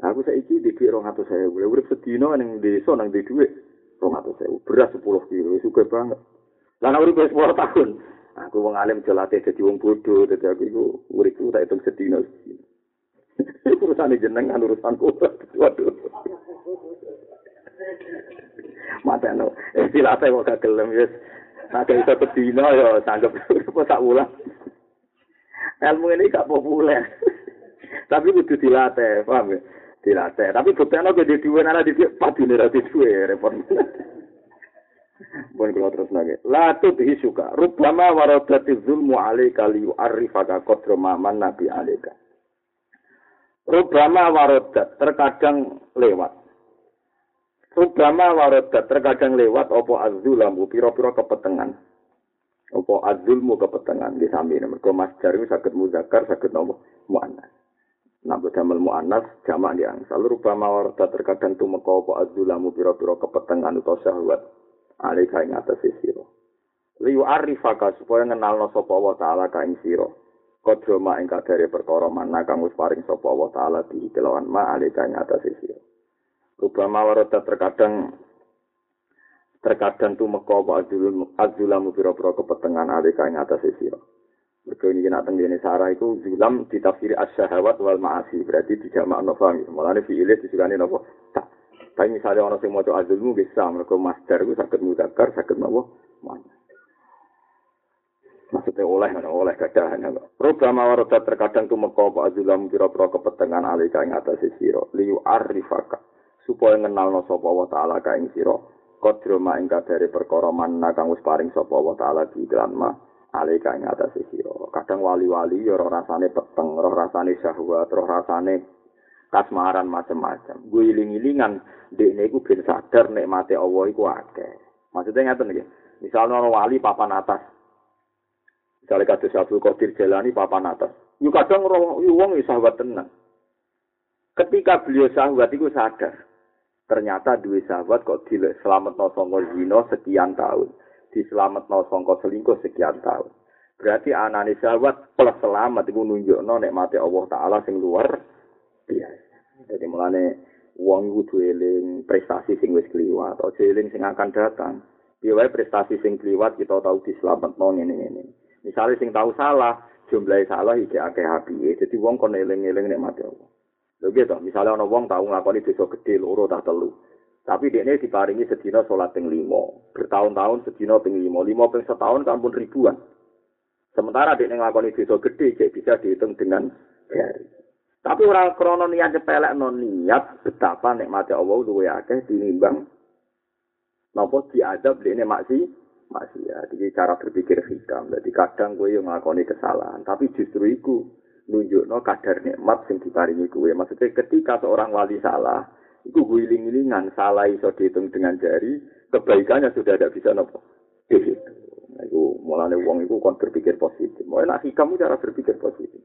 Aku saiki di dhuwit 200.000. Lah urip sedina ning desa nang di dhuwit 200.000. Beras 10 kilo, suka banget. Lah nek urip 10 tahun, Aku wong alim jelate dadi wong bodoh, dadi aku iku uripku tak hitung sedina. <laughs> urusan jenengan urusan kula. <laughs> Waduh. Mata no, istilah apa kok gak wis. Nek iso sedina ya sanggep apa sak wulan. Ilmu ini gak populer. <laughs> Tapi kudu dilatih, paham ya? Dilatih. Tapi buktinya kalau di dua nara di padu nih rati dua repot. Bukan kalau terus lagi. Latu bihi suka. Rubama warodati zulmu alaika liu arifaka kodro maman nabi alaika. Rubama warodat terkadang lewat. Rubama warodat terkadang lewat opo azulamu piro-piro kepetengan. Opo azulmu kepetengan di samping. Mereka masjar itu sakit muzakar, sakit nopo mu'anas. Nabi damel mu'anas jamak di angsal. Rubama warodat terkadang tumeka opo azulamu piro-piro kepetengan atau syahwat. alika ing atas siro. Liu arifaka supaya ngenalno sapa wa taala ka ing sira. Kodro ma ing kadare perkara mana wis paring sapa wa taala di kelawan ma alika ing atas sira. Rubama warata terkadang terkadang tumeka apa azulul azulamu pira-pira kepetengan alika ing atas sira. Mergo ini nak tenggene sarah iku zulam ditafsiri asyahawat wal ma'asi berarti dijamakno paham. Mulane fi'ile disukani napa? Tak Tapi misalnya orang yang mau azulmu bisa, mereka master itu sakit mudakar, sakit nopo, mana. Maksudnya oleh, mana oleh kadahan. Programa warodat terkadang tu meko apa azulam kira-kira kepetengan alika ing atas siro. Liu arifaka. Supaya ngenal no sopa ta'ala ka ing siro. Kodro ma ing kadari perkara manna kang wis paring sopa wa ta'ala di iklan ma. Alika ing atas siro. Kadang wali-wali ya roh rasane peteng, roh rasane syahwat, roh rasane kasmaran macam-macam. Gue iling-ilingan dek ini gue ben sadar nek mati Allah iku akeh. Maksudnya ngeten iki. Misalnya orang wali papan atas. Misalnya kados Abdul Qadir Jalani papan atas. Yu kadang wong sahabat tenan. Ketika beliau sahabat itu sadar, ternyata dua sahabat kok dilek selamat no songko zino sekian tahun, di selamat no songko selingkuh sekian tahun. Berarti anani sahabat plus selamat itu nunjuk no nek mati Allah Taala sing luar biasa. Jadi mulane wong kudu eling prestasi sing wis kliwat, aja eling sing akan datang. Piye prestasi sing kliwat kita tahu dislametno ngene-ngene. Misalnya sing tahu salah, jumlahe salah iki akeh api. Jadi wong kon eling-eling nek mati Allah. Lho gitu, misalnya ana wong tahu nglakoni dosa gedhe loro tak telu. Tapi dia ini diparingi sedina sholat ping limo. Bertahun-tahun sedina ping limo. Limo ping setahun kan pun ribuan. Sementara dia ngelakoni dosa gede, jadi bisa dihitung dengan hari. Tapi orang krono niat cepelek non niat betapa nikmati Allah luwe akeh tinimbang napa diadab dene maksi maksiat. Jadi cara berpikir hikam. Jadi kadang gue yang ngakoni kesalahan, tapi justru iku nunjukno kadar nikmat sing diparingi gue. Maksudnya ketika seorang wali salah, iku gue iling-ilingan salah iso dihitung dengan jari, kebaikannya sudah tidak bisa nopo. Gitu. Nah, iku mulane wong iku kon berpikir positif. Mau enak hikam cara berpikir positif.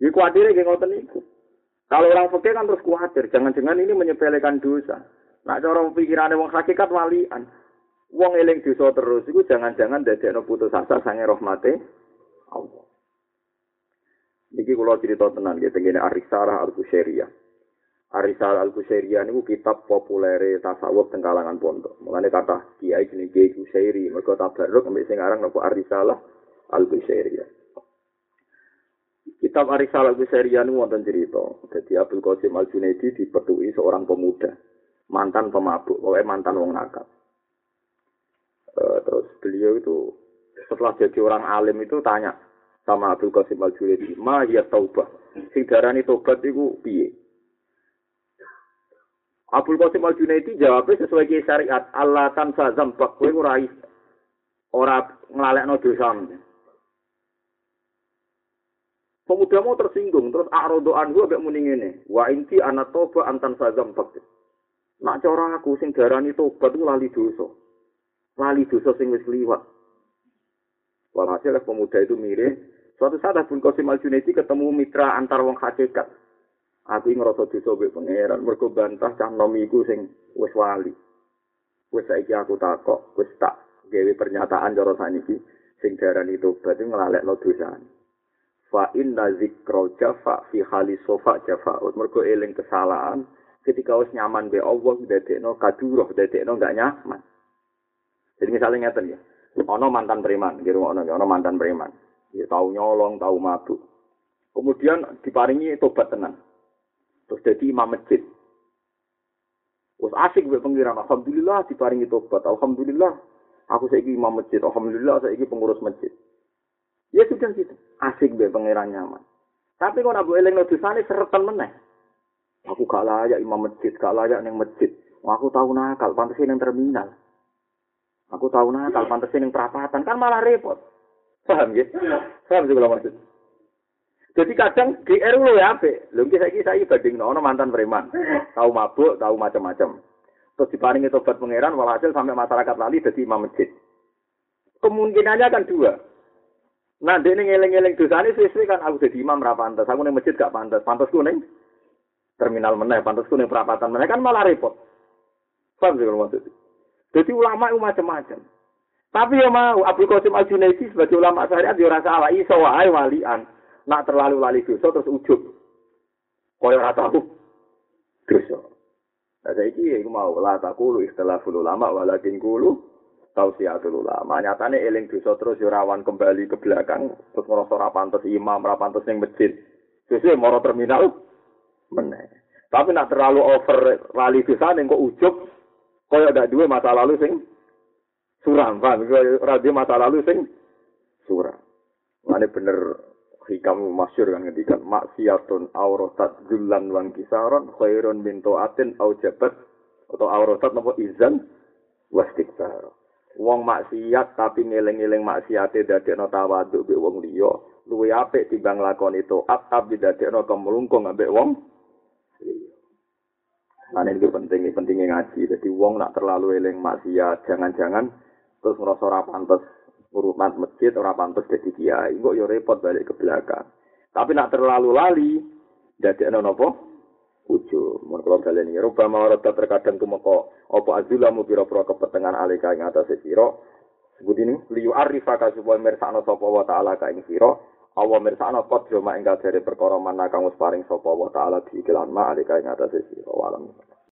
Jadi khawatirnya kayak ngoten itu. Kalau orang fakir kan terus khawatir, jangan-jangan ini menyepelekan dosa. Nah, cara pikirannya wong hakikat walian. Wong eling dosa terus, itu jangan-jangan dadekno putus asa sange rahmate Allah. Niki kula cerita tenan nggih tengene Arisarah Al-Kusyairiyah. Arisarah Al-Kusyairiyah niku kitab populer tasawuf teng kalangan pondok. Mulane kata kiai jenenge Kiai Kusyairi, mergo tabarruk ambek sing aran napa Arisalah Al-Kusyairiyah. Kitab Arisalah Kusyairiyah niku wonten cerita. Jadi Abdul Qasim Al-Junaidi dipetui seorang pemuda, mantan pemabuk, pokoknya mantan wong nakal. Uh, terus beliau itu setelah jadi orang alim itu tanya, sama Abdul Qasim Al Junaidi, ma ya taubah. Sing darani tobat iku piye? Abdul Qasim Al Junaidi jawabnya sesuai ke syariat, Allah tansa zambak kowe ora ora nglalekno dosa. Pemuda mau tersinggung, terus arodo anhu agak muni ngene. Wa inti anak toba antan sazam bakti. Nak cara aku sing darani tobat itu lali dosa. Lali dosa sing wis liwat. Walhasil pemuda itu mirip, Suatu saat Abdul Qasim Al Junaidi ketemu mitra antar wong hakikat. Aku ngerasa dosa mbek pangeran, mergo bantah cah nomiku sing wis wali. Wis saiki aku takok, wis tak gawe pernyataan cara saniki sing darani tobat itu nglalekno dosane. Fa inna zikra jafa fi hali sofa jafaut. Mergo eling kesalahan ketika wis nyaman be Allah dadekno kaduroh dadekno gak nyaman. Jadi misalnya ngeten ya. Ana mantan preman, nggih ngono ana mantan preman. Ya tahu nyolong, tahu mabuk. Kemudian diparingi tobat tenan. Terus jadi imam masjid. Wes asik mbek pengiran. Alhamdulillah diparingi tobat. Alhamdulillah aku saiki imam masjid. Alhamdulillah saiki pengurus masjid. Ya sudah gitu. Asik mbek pengiran nyaman. Tapi kok nabu eling dosane seretan meneh. Aku gak layak imam masjid, gak layak ning masjid. Aku tahu nakal, pantas ning terminal. Aku tahu nakal, pantas ning perapatan. Kan malah repot. Paham ya? Paham sih kalau. Jadi kadang GR lu ya apik. Lho iki saiki saiki bandingno ono mantan preman. Tahu mabuk, tahu macam-macam. Terus diparingi tobat pangeran walhasil sampai masyarakat lali jadi imam masjid. Kemungkinannya kan dua. Nah, dia ini ngeleng-ngeleng dosa ini sesuai kan aku jadi imam ra pantas. Aku ning masjid gak pantas. Pantasku ning terminal meneh, pantasku ning perapatan meneh kan malah repot. Paham sih kalau maksud. Jadi ulama itu macam-macam. Tapi ya mau Abdul Qasim Al Junaidi sebagai ulama syariat dia rasa salah iso wae walian. Nak terlalu lali dosa terus ujub. Kaya ora tahu dosa. Nah saiki iku mau la takulu ikhtilaful ulama walakin kulu tausiatul ulama. Nyatane eling dosa terus yo rawan kembali ke belakang terus ora pantes imam, ora pantes ning masjid. Sesuai moro terminal meneh. Tapi nak terlalu over lali dosa ning kok ujub kaya gak duwe masa lalu sing suram, paham? Radio masa lalu sing suram. Mane bener hikam masyur kan ngedikan maksiatun auratat zullan wan kisaron khairun min taatin au jabat atau auratat napa izan wastikbar. Wong maksiat tapi ngeling-eling maksiate dadekno tawadhu mbek wong liya, luwe apik timbang lakoni taat tapi dadekno kemlungkung ambek wong. Nah, ini penting, pentingnya ngaji. Jadi wong nak terlalu eling maksiat, jangan-jangan terus ngerasa ora pantes urutan masjid ora pantes dadi kiai. Kok ya repot balik ke belakang. Tapi nak terlalu lali dadi ana napa ujo mun kula kalian iki rupa mawarat terkadang tumeka apa azulamu pira-pira kepetengan alika ing atase sira? Sebut ini liyu arifaka supaya mirsakno sapa wa taala ka ing sira? Awa mirsakno qad ing dari perkara mana kang wis paring sapa wa taala di iklan ma alika ing atase sira. Walam